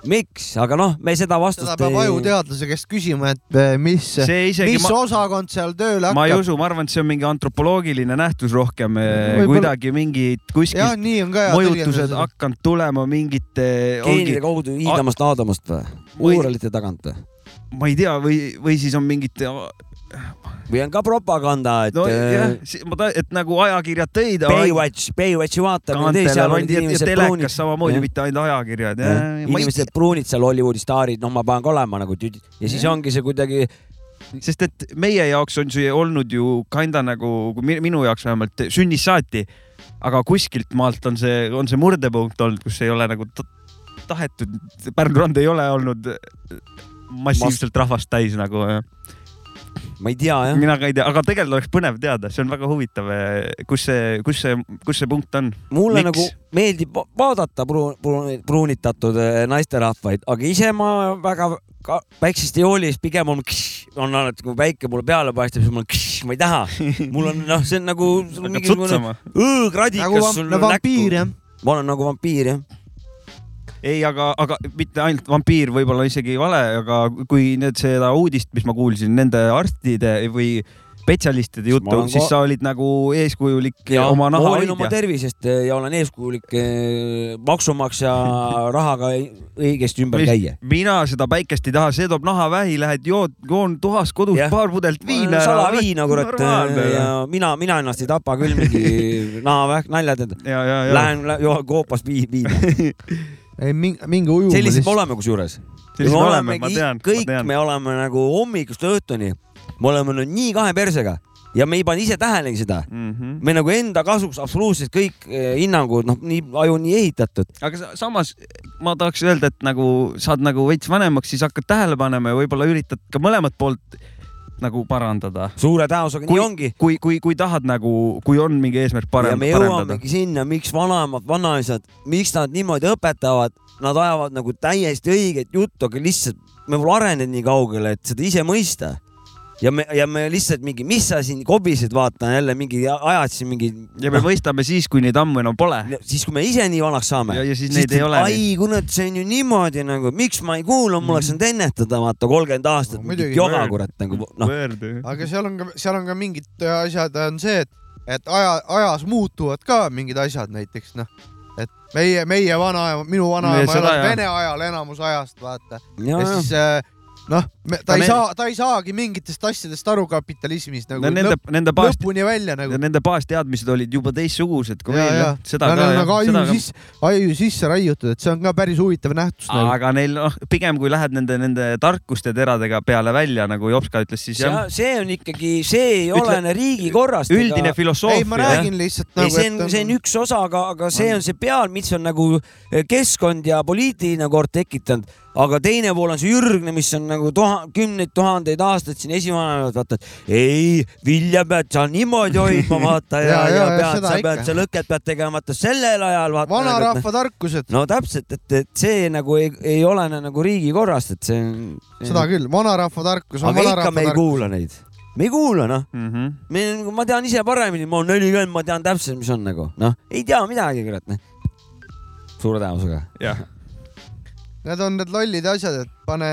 miks, aga noh, me seda vastust seda peab ajuteadlase käest küsima, et eh, mis, mis ma, osakond seal tööle ma ei hakkab. usu, ma arvan, et see on mingi antropoloogiline nähtus rohkem, Võib-olla- kuidagi mingid jah, kuskilt nii on ka hea mõjutused. hakanud tulema mingite, geenide kaudu hiidamast Aadamast või? Või- uuralite tagant või? ma ei tea, või, või siis on mingid, või on ka propaganda, et no jah äh,, ma ta-, et nagu ajakirjad tõid. Baywatch, Baywatchi vaatamine, kaantele seal olid inimesed pruunid samamoodi, Jah. mitte ainult ajakirjad. inimesed pruunid seal Hollywoodi staarid, noh, ma pean ka olema nagu tüdi ja siis Jah. ongi see kuidagi sest et meie jaoks on see olnud ju kinda nagu, minu jaoks vähemalt sünnist saati, aga kuskilt maalt on see, on see murdepunkt olnud, kus ei ole nagu ta- tahetud, Pärnu rand ei ole olnud massiivselt rahvast täis nagu. Ma ei tea jah, mina ka ei tea, aga tegelikult oleks põnev teada, see on väga huvitav, kus see, kus see, kus see punkt on. mulle Miks? nagu meeldib va- vaadata pruun, pruun, pruunitatud äh, naisterahvaid, aga ise ma väga ka, väiksest ei hooli, siis pigem on, on alati, kui päike mulle peale paistab, siis mul on, ma ei taha. mul on noh, see on nagu mingisugune sutsama. õõgradikas nagu vampiir jah. ma olen nagu vampiir jah. ei, aga, aga mitte ainult vampiir, võib-olla isegi vale, aga kui nüüd seda uudist, mis ma kuulsin nende arstide või spetsialistide ma juttu siis sa olid nagu eeskujulik ja oma naha hoolin oma hoidja. tervisest eh, ja olen eeskujulik eh, maksumaksja rahaga õigesti ümber käia. mina seda päikest ei taha, see toob nahavähi, lähed jood, joon toas kodus Jah. paar pudelit viina. salaviina, kurat, ja mina, mina ennast ei tapa küll mingi nahavähk, naljad, et ja, ja, ja. lähen lä- joon koopas vii- viina. Ei mingi, minge ujuma sellised me oleme kusjuures. sellised me oleme, ma tean, ma kõik tean. me oleme nagu hommikust õhtuni, me oleme nüüd nii kahe persega ja me ei pane ise tähelegi seda. Mhm. me nagu enda kasuks absoluutselt kõik eh, hinnangud, noh, nii aju on nii ehitatud. aga sa- samas ma tahaks öelda, et nagu saad nagu veits vanemaks, siis hakkad tähele panema ja võib-olla üritad ka mõlemat poolt nagu parandada. suure tõenäosusega nii ongi. kui, kui, kui tahad nagu, kui on mingi eesmärk ja parem, me parandada. jõuamegi sinna, miks vanemad, vanaisad, miks nad niimoodi õpetavad, nad ajavad nagu täiesti õiget juttu, aga lihtsalt me pole arenenud nii kaugele, et seda ise mõista. Ja me, ja me lihtsalt mingi, mis sa siin kobised, vaata jälle mingi ajad siin mingi. ja me mõistame siis, kui neid ammu enam pole. siis, kui me ise nii vanaks saame. ja, ja siis neid ei ole. ai, kurat, see on ju niimoodi nagu, miks ma ei kuula, mul oleks saanud ennetada, vaata kolmkümmend aastat No joga, kurat nagu noh, aga seal on ka, seal on ka mingid asjad on see, et, et aja, ajas muutuvad ka mingid asjad, näiteks noh, et meie, meie vanaema, minu vanaema jah. Vene ajal enamus ajast, vaata. ja. siis äh, noh, ta Ka ei saa, ta ei saagi mingitest asjadest aru kapitalismist nagu no nende lõpp, nende baas, lõpuni välja nagu. nende baasteadmised olid juba teistsugused kui meil jah, seda Nad ka jah nagu aju seda ka sisse, aju sisse raiutud, et see on ka päris huvitav nähtus nagu.. aga neil noh, pigem kui lähed nende, nende tarkuste teradega peale välja, nagu Jopska ütles, siis jah, see on ikkagi, see ei Ütle- olene riigikorrast. üldine ei, filosoofia. ma räägin lihtsalt ei, nagu, see on, see on üks osa, aga, aga see on see peal, mis on nagu keskkond ja poliitiline kord tekitanud, aga teine pool on see ürgne, mis on nagu tuha-, kümneid tuhandeid aastaid siin esivanemad, vaata, et ei, vilja pead sa niimoodi hoidma, vaata ja, Ja, ja, ja, pead, sa ikka. pead, sa lõket pead tegema, vaata sellel ajal vanarahva tarkused, no täpselt, et, et see nagu ei, ei olene nagu riigikorrast, et see on. seda küll, vanarahva tarkus on aga ikka me ei tarkus. kuula neid, me ei kuula noh Mhm. me, ma tean ise paremini, ma olen nelikümmend, ma tean täpselt, mis on nagu noh, ei tea midagi, kurat noh. suure tõenäosusega. jah, Need on need lollid asjad, et pane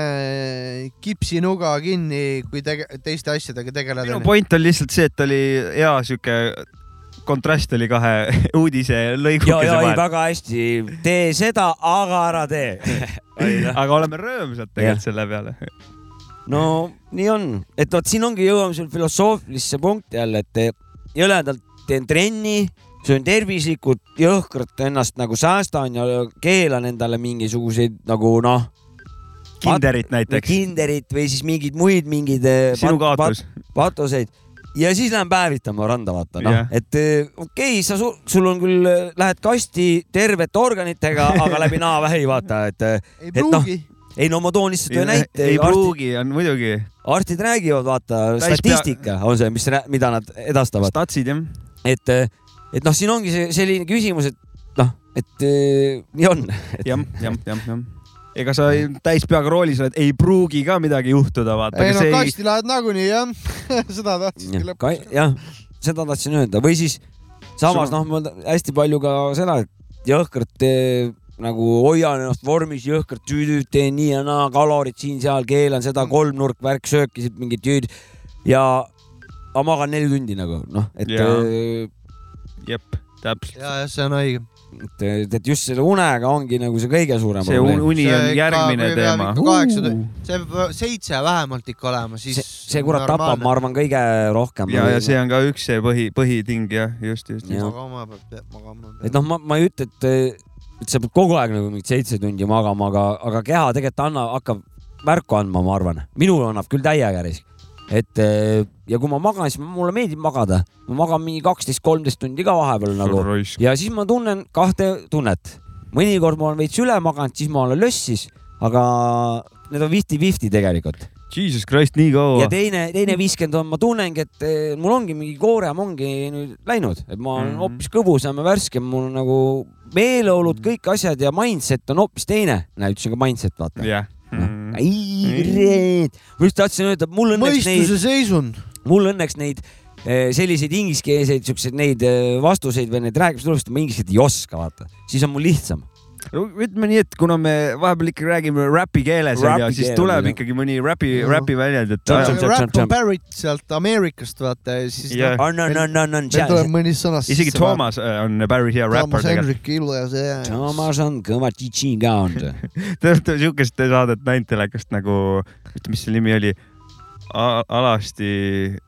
kipsinuga kinni, kui tege-, teiste asjadega tegeleda minu. point on lihtsalt see, et oli hea sihuke kontrast oli kahe uudise ja, lõigukese ja ei vahel. väga hästi, tee seda, aga ära tee. aga oleme rõõmsad tegelikult selle peale. no nii on, et vot siin ongi, jõuame selle filosoofilisse punkti jälle, et jõledalt teen trenni, söön tervislikult, jõhkralt ennast nagu säästan ja keelan endale mingisuguseid nagu noh, Kinderit näiteks, kinderit või siis mingeid muid mingeid eh, sinu pat- kaotus. pat- patuseid ja siis lähen päevitama randa, vaata noh Jah. et eh, okei okay,, sa, sul on küll, lähed kasti tervete organitega, aga läbi naavähi vaata, et eh, ei Et noh, pruugi. ei no ma toon lihtsalt ühe näite. ei pruugi, on muidugi. arstid räägivad, vaata, Täis statistika on see, mis, mida nad edastavad, statsid jah. et, et noh, siin ongi see selline küsimus, et noh, et eh, nii on. jah, jah, jah, jah. ega sa täis peaga roolis oled, ei pruugi ka midagi juhtuda, vaata. ei no see ei, kasti lähed nagunii jah, seda tahtsidki lõpuks. jah, seda tahtsin öelda või siis samas noh, ma hästi palju ka seda, et jõhkralt eh, nagu hoian ennast vormis, jõhkralt tüüdüüd teen nii ja naa, kalorid siin-seal, keelan seda kolmnurk, värk, söökisid mingid tüüd ja ma magan neli tundi nagu noh, et Jaa. jep, täpselt. ja, jah, see on õige. et, et just selle unega ongi nagu see kõige suurem see probleem. uni on See järgmine peab teema kaheksa tundi- see peab seitse vähemalt ikka olema, siis see, see kurat tapab, ma arvan, kõige rohkem. ja, ja see on ka üks see põhi, põhiting jah, just, just, magama peab, peab magama. et noh, ma, ma ei ütle, et, et sa pead kogu aeg nagu mingid seitse tundi magama, aga, aga keha tegelikult anna, hakkab märku andma, ma arvan. minul annab küll täiega risk. Et eh, ja kui ma magan, siis mulle meeldib magada. ma magan mingi kaksteist, kolmteist tundi ka vahepeal nagu ja siis ma tunnen kahte tunnet. mõnikord ma olen veits üle maganud, siis ma olen lössis, aga need on fifty-fifty tegelikult. Jesus Christ, nii ja kaua. teine, teine viiskümmend on, ma tunnengi, et eh, mul ongi mingi koorem ongi nüüd läinud, et ma olen Mhm. hoopis kõbusam ja värskem, mul on nagu meeleolud, kõik asjad ja mindset on hoopis teine. näe, ütlesin ka mindset, vaata. jah. ei, kurat, ma just tahtsin öelda, mul õnneks neid, mõistuse seisund. mul õnneks neid eh, selliseid ingliskeelseid siukseid neid eh, vastuseid või neid rääkimistulusid ma inglise keelt ei oska, vaata, siis on mul lihtsam. Ütleme nii, et kuna me vahepeal ikka räägime räpi keeles onju, siis tuleb jah. ikkagi mõni räpi, Jah. räpi väljend, et Rap on. Barrett sealt Ameerikast vaata ja siis Jah. noh, on, on, on, on, on, meil tuleb mõni sõna isegi Toomas äh, on päris hea räppar Toomas. Hendrik Ilves ja. Toomas on kõva tšitši ka olnud. Te olete siukest saadet näinud telekast nagu, mis see nimi oli? Alasti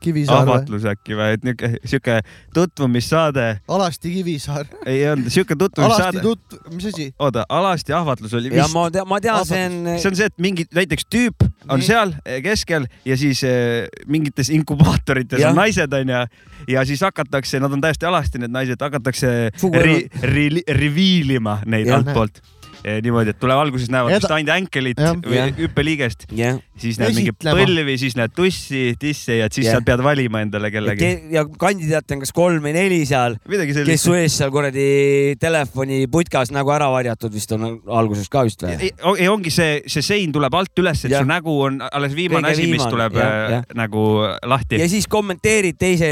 Kivisaar ahvatlus äkki või, et niuke, siuke tutvumissaade, Alasti Kivisaar. ei olnud siuke Alasti tutvumissaade. tut-, mis asi? oota, alasti ahvatlus oli ja vist, ma tean, ma tean, see on, see on see, et mingi näiteks tüüp on Nii. seal eh, keskel ja siis eh, mingites inkubaatorites Jah. on naised onju ja siis hakatakse, nad on täiesti alasti, need naised, hakatakse Sugu ri, ri, reviilima neid Jah. altpoolt. niimoodi, et tuleb alguses näevad vist ainult änkelit või hüppeliigest, jah. siis näed mingi põlvi, siis näed tussi, tisse ja siis Jah. sa pead valima endale kellegi. ja kandidaate on kas kolm või neli seal, kes su. ees seal kuradi telefoni putkas nagu ära varjatud vist on alguses ka vist või? ei, ongi see, see sein tuleb alt üles, et Jah. su nägu on alles viimane Kõige asi, mis tuleb jah, äh, jah. nagu lahti ja. siis kommenteerid teise,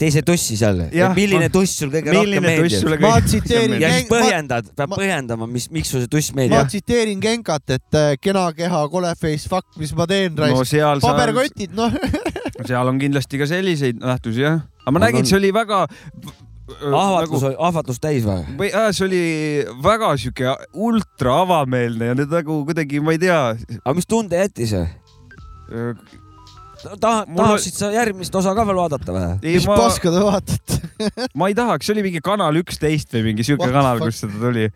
teise tussi seal, milline tuss sul kõige rohkem milline tuss meeldib ma tsiteerin ja siis põhjendad, peab ma- põhjendama, mis, miks sulle see tuss ma tsiteerin Genkat, et äh, kena keha, kole face, fuck, mis ma teen, no raisk. seal sa, paberkotid, noh. seal on kindlasti ka selliseid nähtusi jah, aga ma On- nägin, on. see oli väga. ahvatlus, ahvatlus täis või? või äh, see oli väga sihuke ultra avameelne ja nüüd nagu kuidagi, ma ei tea. aga mis tunde jättis? taha, Mul- tahaksid sa järgmist osa ka veel vaadata või? mis ma, paska te vaatate? ma ei tahaks, see oli mingi Kanal üksteist või mingi the kanal, kus seda tuli.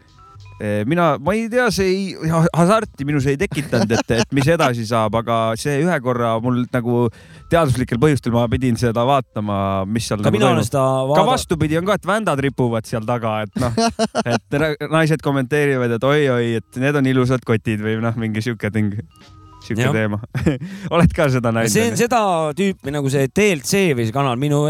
mina, ma ei tea, see ei, hasarti minus ei tekitanud, et, et mis edasi saab, aga see ühe korra mul nagu teaduslikel põhjustel ma pidin seda vaatama, mis seal ka nagu mina olen seda ka vaadanud. vastupidi on ka, et vändad ripuvad seal taga, et noh, et na- naised kommenteerivad, et oi-oi, et need on ilusad kotid või noh, mingi sihuke ting, sihuke teema. oled ka seda näinud? see on seda tüüpi nagu see TLC või see kanal, minu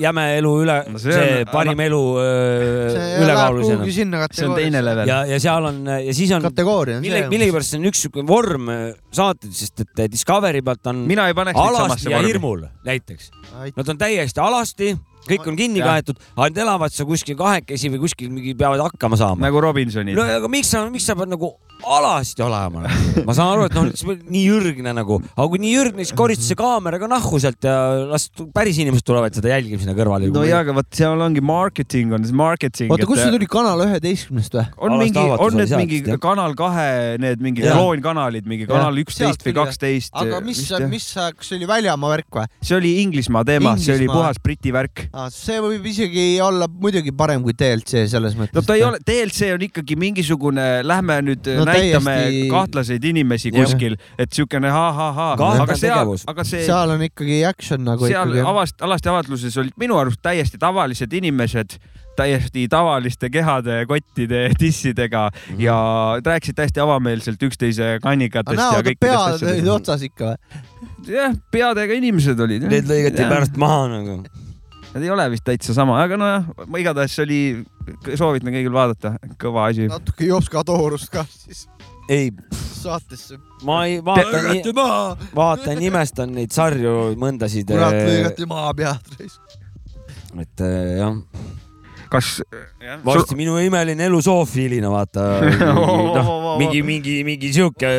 jäme elu üle No see see, on- parim elu öö, läheb ülekaalulisena see on teine level. ja, ja seal on ja siis on kategooria on mille, see. millegipärast see on üks siuke vorm äh, saated, sest et Discovery pealt on mina ei paneks neid alasti samasse ja vormi. hirmul näiteks. Nad on täiesti alasti, kõik on kinni Jah. kaetud, nad elavad seal kuskil kahekesi või kuskil mingi peavad hakkama saama. nagu Robinsonid no. aga miks sa, miks sa pead nagu alasti olema nagu?? ma saan aru, et noh, nii ürgne nagu, aga kui nii ürgne, siis korista see kaamera ka nahku sealt ja las päris inimesed tulevad seda jälgima sinna kõrvale. no jaa, aga vot seal ongi marketing on marketing. oota, kust see tuli, Kanal üheteistkümnest või? on mingi, on need sealt, mingi jah. Kanal kahe, need mingi kloonkanalid, mingi Kanal üksteist või kaksteist. aga mis, mis, kas see oli väljamaa värk või? see oli Inglismaa teema, see oli puhas Briti värk. See võib isegi olla muidugi parem kui DLC selles mõttes. no ta ei ole, DLC on ikkagi mingisugune, lähme nüüd No no, näitame täiesti- kahtlaseid inimesi kuskil, et siukene ha-ha-ha, aga seal aga see seal on ikkagi action nagu seal ikkagi. avast-, alasti avaldluses olid minu arust täiesti tavalised inimesed, täiesti tavaliste kehade, kottide, dissidega mm. -hmm. ja rääkisid täiesti avameelselt üksteise kannikatest ja näod ja kõikidest pead olid asjadest. otsas ikka või? jah, peadega inimesed olid. Need lõigati pärast maha nagu. Nad ei ole vist täitsa sama, aga nojah, igatahes see oli, soovitan kõigil vaadata, kõva asi. natuke Jopska toorust ka siis ei, saatesse. ma ei vaata, maha, vaatan, imestan neid sarju, mõndasid. kurat lõigati maha pead. et äh, jah, kas, varsti minu imeline elu Sofiilina vaata. noh, mingi, mingi, mingi sihuke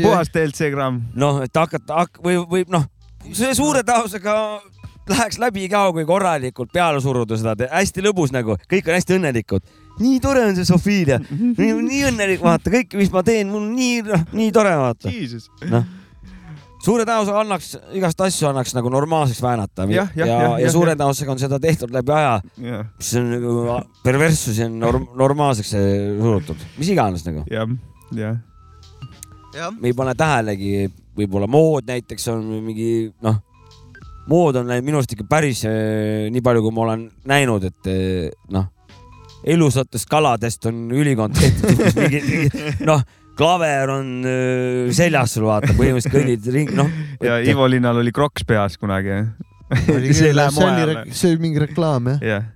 puhas DLC gramm. noh, et hakata hak, või, või noh, see suure tausega läheks läbi ka, kui korralikult peale suruda seda, hästi lõbus nagu, kõik on hästi õnnelikud. nii tore on see Sofiilia, nii, õnnelik, vaata kõik, mis ma teen, mul on nii, noh, nii tore vaata. noh, suure tõenäosusega annaks igast asju annaks nagu normaalseks väänata. Ja, jah, ja, jah, ja jah, suure tõenäosusega on seda tehtud läbi aja, jah, mis on nagu perverssusi on norm, normaalseks surutud, mis iganes nagu. jah. jah, me ei pane tähelegi, võib-olla mood näiteks on mingi noh, mood on läinud minu arust ikka päris eh, nii palju, kui ma olen näinud, et eh, noh, elusatest kaladest on ülikond tehtud, mingi, mingi noh, klaver on eh, seljas sul vaata, põhimõtteliselt kõnnid ringi, noh. ja Ivo Linnal oli kroks peas kunagi. see See oli mingi reklaam jah. jah,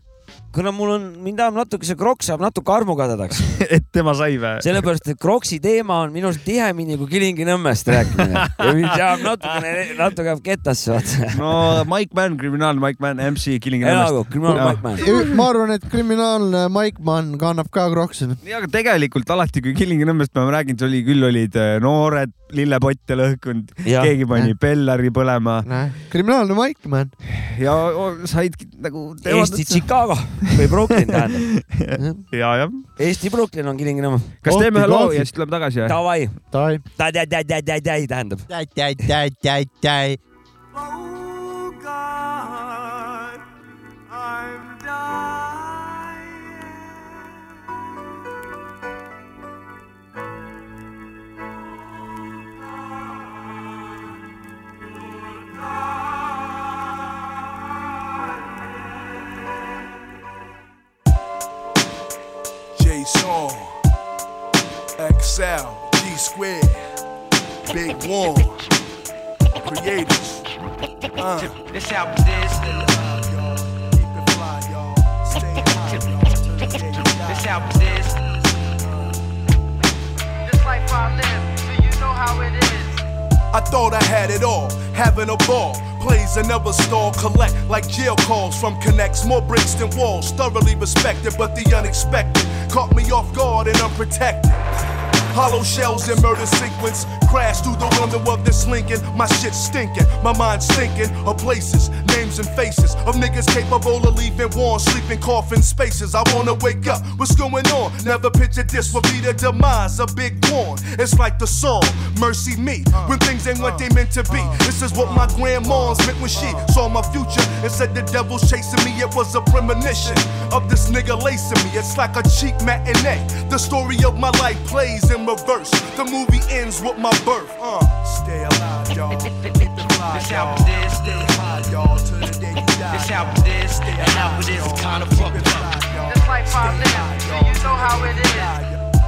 kuna mul on, mind ajab natuke see kroks ajab natuke armukadedaks, et tema sai või? sellepärast et kroksi teema on minu arust tihemini kui Kilingi-Nõmmest rääkimine ja mind ajab natukene, natuke jääb ketasse vaata. no Mike Mann, kriminaalne Mike Mann, MC Kilingi-Nõmmest. elagu, kriminaal Jaa. Mike Man. ma arvan, et kriminaalne Mike Mann kannab ka kroksi. nii, aga tegelikult alati, kui Kilingi-Nõmmest ma räägin, see oli küll olid äh, noored lillepotte lõhkunud, keegi pani Bellari põlema kriminaalne Mike Mann. ja o- said nagu. Eesti Chicago või Brooklyn tähendab. ja, jah. Eesti Brooklyn on Kilingi-Nõmme. kas Kohvi teeme ühe loo ja siis tuleme tagasi või? Davai, tähendab. XL, G Squared, Big One, Creators. Uh. This album is this album is This life I live, so you know how it is. I thought I had it all, having a ball. Plays and never stall, collect like jail calls from connects. More bricks than walls, thoroughly respected, but the unexpected caught me off guard and unprotected. Hollow shells and murder sequence crash through the window of this Lincoln. My shit stinking, my mind stinking of places, names and faces of niggas capable of leaving warm, sleeping coffin spaces. I wanna wake up. What's going on? Never pictured this would be the demise of Big Porn. It's like the song "Mercy Me" when things ain't what they meant to be. This is what my grandma's meant when she saw my future and said the devil's chasing me. It was a premonition of this nigga lacing me. It's like a cheap matinee. The story of my life plays in reverse. The movie ends with my birth. Uh, stay alive, y'all. This album is Stay high, y'all, till the day you die. This album is and album is kind of fucked up. This life I live, so you know how it is.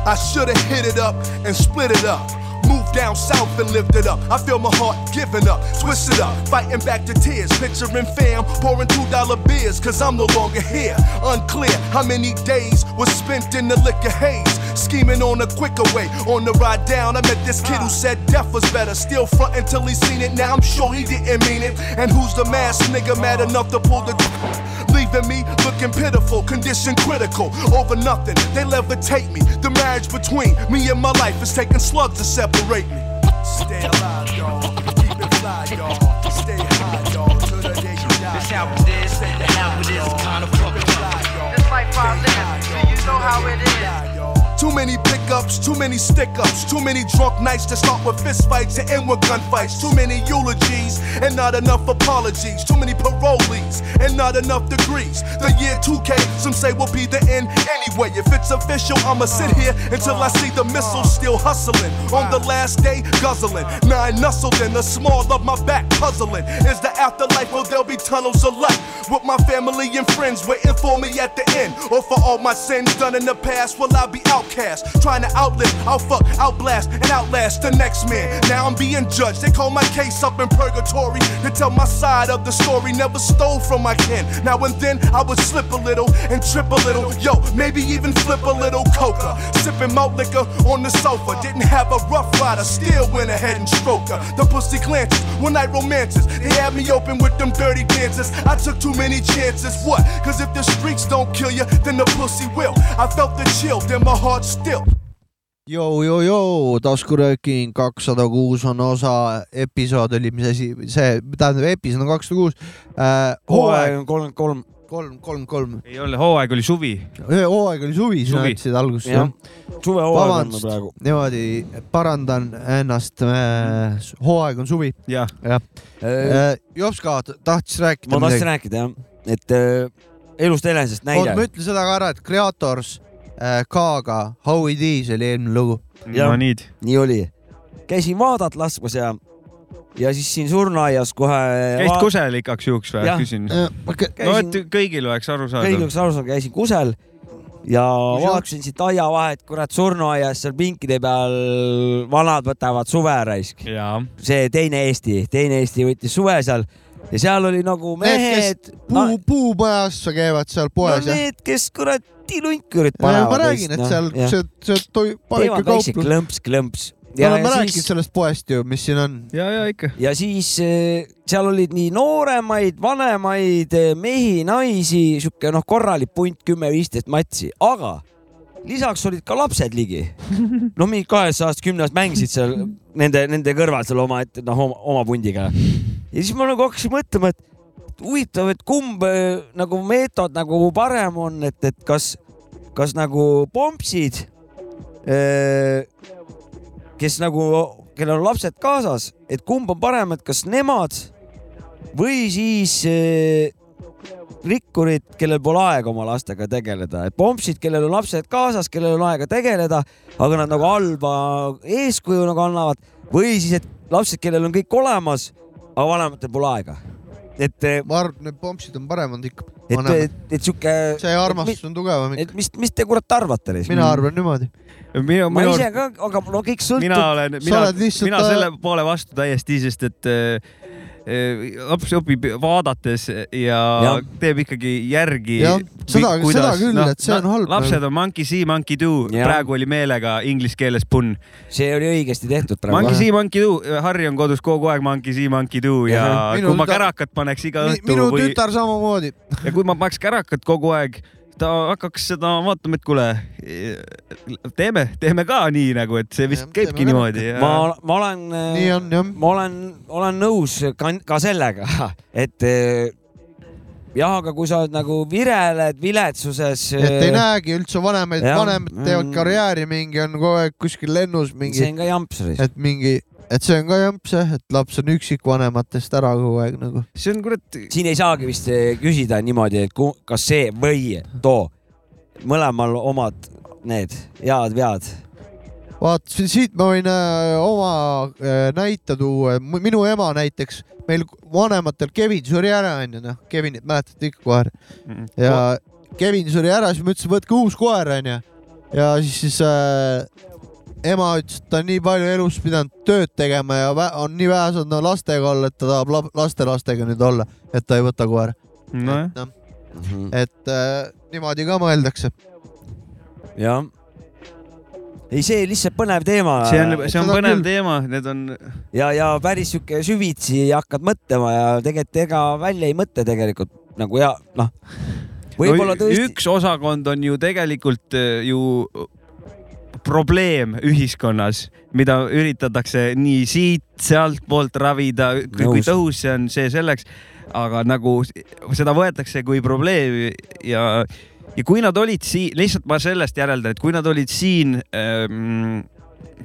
I should've hit it up and split it up. Moved down south and it up. I feel my heart giving up, twist it up, fighting back the tears. Picturing fam pouring two dollar beers, cause I'm no longer here. Unclear how many days was spent in the liquor haze. Scheming on a quicker way. On the ride down, I met this kid who said death was better. Still front until he seen it. Now I'm sure he didn't mean it. And who's the mass nigga mad enough to pull the leaving me looking pitiful, condition critical, over nothing. They levitate me. The marriage between me and my life is taking slugs to separate me. Stay alive, y'all. Keep it fly, y'all. Stay high, y'all. Till the day you die. This album is and album is kind of fucked up. This life I live, so you know how it is. Too many pick hiccups, too many stick ups, too many drunk nights to start with fist fights and end with gunfights. Too many eulogies and not enough apologies. Too many parolees and not enough degrees. The year 2K, some say will be the end anyway. If it's official, I'ma sit here until I see the missiles still hustling. On the last day, guzzling. Nine nuzzled in the small of my back, puzzling. Is the afterlife or there'll be tunnels of light? With my family and friends waiting for me at the end. Or for all my sins done in the past, will I be outcast? Trying to outlive, outfuck, outblast, and outlast the next man. Now I'm being judged. They call my case up in purgatory to tell my side of the story. Never stole from my kin. Now and then I would slip a little and trip a little. Yo, maybe even flip a little coca. Sipping malt liquor on the sofa. Didn't have a rough rider, still went ahead and stroked her. The pussy glances, one night romances. They had me open with them dirty dances. I took too many chances. What? Cause if the streets don't kill you, then the pussy will. I felt the chill, then my heart still. joo-joo-joo, taskurööking kakssada kuus on osa episood oli, mis asi, see tähendab episood on kakssada kuus. hooaeg hooaeg on kolmkümmend kolm. kolm, kolm, kolm, ei ole, hooaeg oli suvi. hooaeg oli suvi, sina Suvi. ütlesid alguses jah jah., suvehooaeg on praegu., niimoodi parandan ennast, hooaeg on suvi, jah, jah. Jopska tahtis rääkida ma tahtsin rääkida jah, et äh, elust enesest näide ma. ütlen seda ka ära, et Creators äh, K-ga How It Is oli eelmine lugu. No nii. nii oli. käisin vaadat laskmas ja, ja siis siin surnuaias kohe. käisid kusel igaks juhuks või küsin. Äh, no et, kõigil oleks aru kõigil saada. oleks aru saada, käisin kusel ja vaatasin siit aia vahet, kurat surnuaias seal pinkide peal vanad võtavad suve raisk. see teine Eesti, teine Eesti võttis suve seal ja seal oli nagu Need, mehed kes. puu, puumajas käivad seal no poes jah? need, kes kuradi lunkurit ma panevad. räägin, et seal see, see toi-, teevad väikse klõmps-klõmps. ja, oleme rääkinud siis, sellest poest ju, mis siin on. ja, ja ikka. ja siis eh, seal olid nii nooremaid, vanemaid eh, mehi, naisi, sihuke noh, korralik punt, kümme-viisteist matsi, aga lisaks olid ka lapsed ligi. no mingi kaheksast, kümnest mängisid seal nende, nende kõrval seal omaette, noh, oma, pundiga. ja siis ma nagu hakkasin mõtlema, et huvitav, et kumb eh, nagu meetod nagu parem on, et, et kas, kas nagu pompsid, kes nagu, kellel on lapsed kaasas, et kumb on parem, et kas nemad või siis eh, rikkurid, kellel pole aega oma lastega tegeleda, et pompsid, kellel on lapsed kaasas, kellel on aega tegeleda, aga nad nagu halba eeskuju nagu annavad või siis, et lapsed, kellel on kõik olemas, aga vanematel pole aega. et, et, ma arvan, et need pompsid on paremad ikka. et, et sihuke, see armastus on tugevam ikka. et mis, mis te kurat arvate? mina arvan niimoodi. minu, ma minu ise ka, aga no kõik sõltub mina. olen, mina mina äh, selle poole vastu täiesti, sest et äh, äh, laps õpib vaadates ja, ja teeb ikkagi järgi. Seda- seda küll, et see on halb lapsed on monkey see, monkey do, praegu oli meelega inglise keeles punn. see oli õigesti tehtud praegu Monkey. see, monkey do, Harri on kodus kogu aeg monkey see, monkey do ja Jah. Minu kui ma kärakat paneks iga õhtu minu või tütar samamoodi. ja kui ma paneks kärakat kogu aeg, ta hakkaks seda vaatama, et kuule, teeme, teeme ka nii nagu, et see vist Jah, käibki niimoodi. ma, ma olen, nii on jah. ma olen, olen nõus ka, ka sellega, et jah, aga kui sa oled nagu vireled viletsuses. et ei näegi üldse vanemaid, vanemad teevad Mm. karjääri, mingi on kogu aeg kuskil lennus see mingi, on ka jamps. et mingi, et see on ka jamps jah, et laps on üksik vanematest ära kogu aeg nagu. see on kurat, siin ei saagi vist eh, küsida niimoodi, et ku, kas see või too, mõlemal omad need head-vead. Vaat si- siit ma võin äh, oma äh, näite tuua, minu ema näiteks, meil vanematel Kevin suri ära onju noh, Kevinit mäletate ikka kohe ja Kevin suri ära, siis ma ütlesin, võtke uus koer onju. Ja siis, siis äh, ema ütles, et ta on nii palju elus pidanud tööd tegema ja on nii vähe saanud no, lastega olla, et ta tahab la- lastelastega nüüd olla, et ta ei võta koera. nojah, noh, et äh, niimoodi ka mõeldakse. jah. ei, see lihtsalt põnev teema. see on, see on põnev küll. teema, need on, ja, ja päris sihuke süvitsi hakkad mõtlema ja tegelikult ega välja ei mõtle tegelikult nagu ja noh, võib-olla no, tõesti. üks osakond on ju tegelikult äh, ju probleem ühiskonnas, mida üritatakse nii siit-sealtpoolt ravida, kui tõhus see on, see selleks, aga nagu seda võetakse kui probleemi ja ja kui nad olid siin, lihtsalt ma sellest järeldan, et kui nad olid siin ähm,,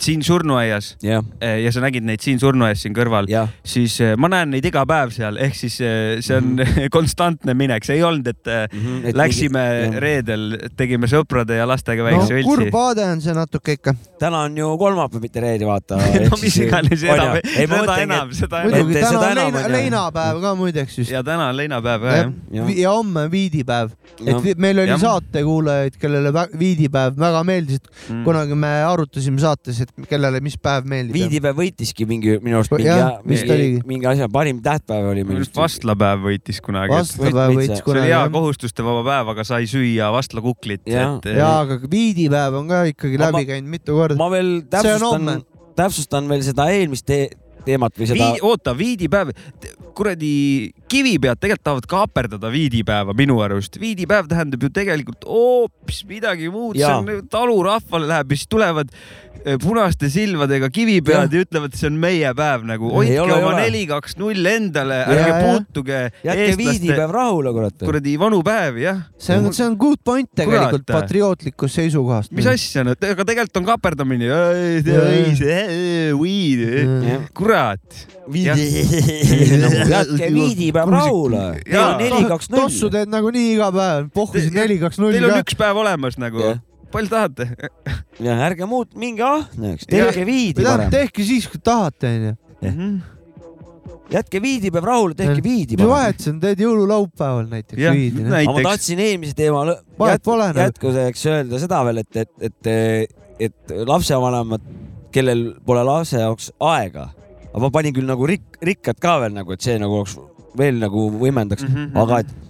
siin surnuaias jah, äh, ja sa nägid neid siin surnuaias siin kõrval, jah, siis äh, ma näen neid iga päev seal, ehk siis äh, see on konstantne minek, see ei olnud, et äh, Mhm. läksime reedel, tegime sõprade ja lastega väikse no kurb õltsi. vaade on see natuke ikka. täna on ju kolmapäev, mitte reede, vaata. no mis iganes enam, seda enam, seda enam. muidugi, et täna seda on leina, leinapäev ka muideks vist. ja täna on leinapäev ka jah. Jah. ja homme on viidipäev, et meil oli saatekuulajaid, kellele viidipäev väga meeldis, Mm. kunagi me arutasime saates, et kellele mis päev meeldib. viidipäev võitiski mingi minu arust mingi oligi. mingi, mingi asja, parim tähtpäev oli minu arust. vastlapäev võitis kunagi. vastlapäev võit- võits see oli kunagi hea jah. kohustustevaba päev, aga sai süüa vastlakuklit. Jah. et aga viidipäev on ka ikkagi Aga läbi ma- käinud mitu korda. ma veel täpsustan, täpsustan veel seda eelmist te teemat või seda Vii,. oota, viidipäev, kuradi kivipead tegelikult tahavad kaaperdada viidipäeva minu arust. viidipäev tähendab ju tegelikult hoopis midagi muud, see on talurahvale läheb ja siis tulevad punaste silmadega kivipead ja ütlevad, see on meie päev nagu, hoidke ole, oma neli, kaks, null endale, Ja, ärge ja. puutuge jätke viidipäev rahule, kurat. kuradi vanu päev, jah. see on, see on good point tegelikult Kurat. patriootlikust seisukohast. mis asja, no aga tegelikult on kaaperdamine. Jah. kurat. jätke viidipäev rahule. Neli, kaks, null. tossu teed nagunii iga päev, pohhusid Te- neli, kaks, null Teil on üks päev olemas nagu. Palju tahate? ja ärge muut, minge ahneks, tehke viidi parem. tehke siis, kui tahate, onju. jätke viidipäev rahule, tehke viidi mis vahet see on, teed jõululaupäeval näiteks Jah, viidi. aga ma tahtsin eelmise teema jät- nagu. jätkuseks öelda seda veel, et, et, et, et lapsevanemad, kellel pole lapse jaoks aega, aga ma panin küll nagu rik-, rikkad ka veel nagu, et see nagu oleks veel nagu võimendaks mm, Mhm, -hmm. aga et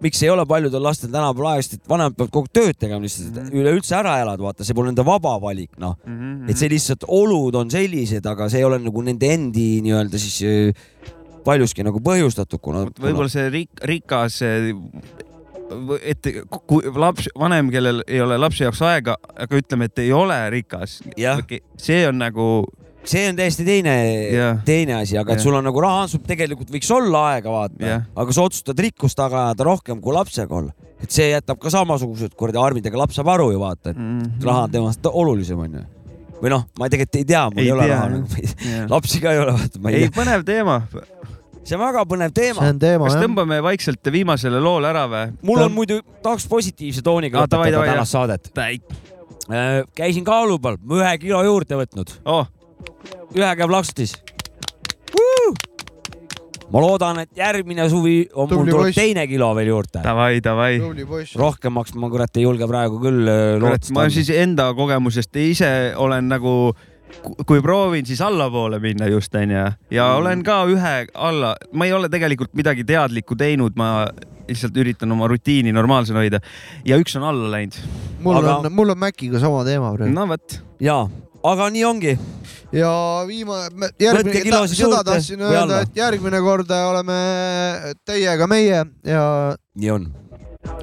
miks ei ole paljudel lastel tänapäeval aega, sest et vanemad peavad kogu tööd tegema lihtsalt, et üleüldse ära elada, vaata, see pole nende vaba valik, noh. Mhm, et see lihtsalt olud on sellised, aga see ei ole nagu nende endi nii-öelda siis äh, paljuski nagu põhjustatud, kuna. võib-olla see rik-, rikas, et kui laps, vanem, kellel ei ole lapse jaoks aega, aga ütleme, et ei ole rikas see on nagu see on täiesti teine Jah. teine asi, aga et Jah. sul on nagu raha, sul tegelikult võiks olla aega vaata Jah., aga sa otsustad rikkust taga ajada rohkem kui lapsega olla. et see jätab ka samasugused kuradi armid, ega laps saab aru ju vaata, et mm, raha on temast olulisem onju. või noh, ma tegelikult ei tea, mul ei, Ei ole tea, raha nagu, lapsi ka ei ole, vaata, ma ei ei, tea. põnev teema. see on väga põnev teema see. on teema kas jah. tõmbame vaikselt viimasele loole ära või? mul on muidu, tahaks positiivse tooniga lõpetada tänast saadet. täit. käisin kaalu peal, ühe kilo juurde võtnud, oh, ühe käib laksutis. ma loodan, et järgmine suvi on mul Tubli tuleb poiss. teine kilo veel juurde. davai, davai. rohkemaks ma kurat ei julge praegu küll äh, kurat, ma siis enda kogemusest ise olen nagu, kui proovin, siis allapoole minna just onju ja Mm. olen ka ühe alla, ma ei ole tegelikult midagi teadlikku teinud, ma lihtsalt üritan oma rutiini normaalsena hoida ja üks on alla läinud. mul Aga- on, mul on Maciga sama teema praegu. no vot, ja, aga nii ongi ja viimane, järgmine, seda tahtsin öelda, et järgmine kord oleme teiega meie ja. nii on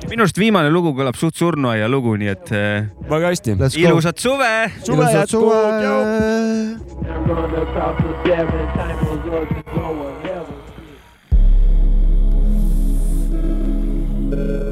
minu arust viimane lugu kõlab suht surnuaia lugu, nii et. Äh, väga hästi. ilusat suve. suve jätku. Uh...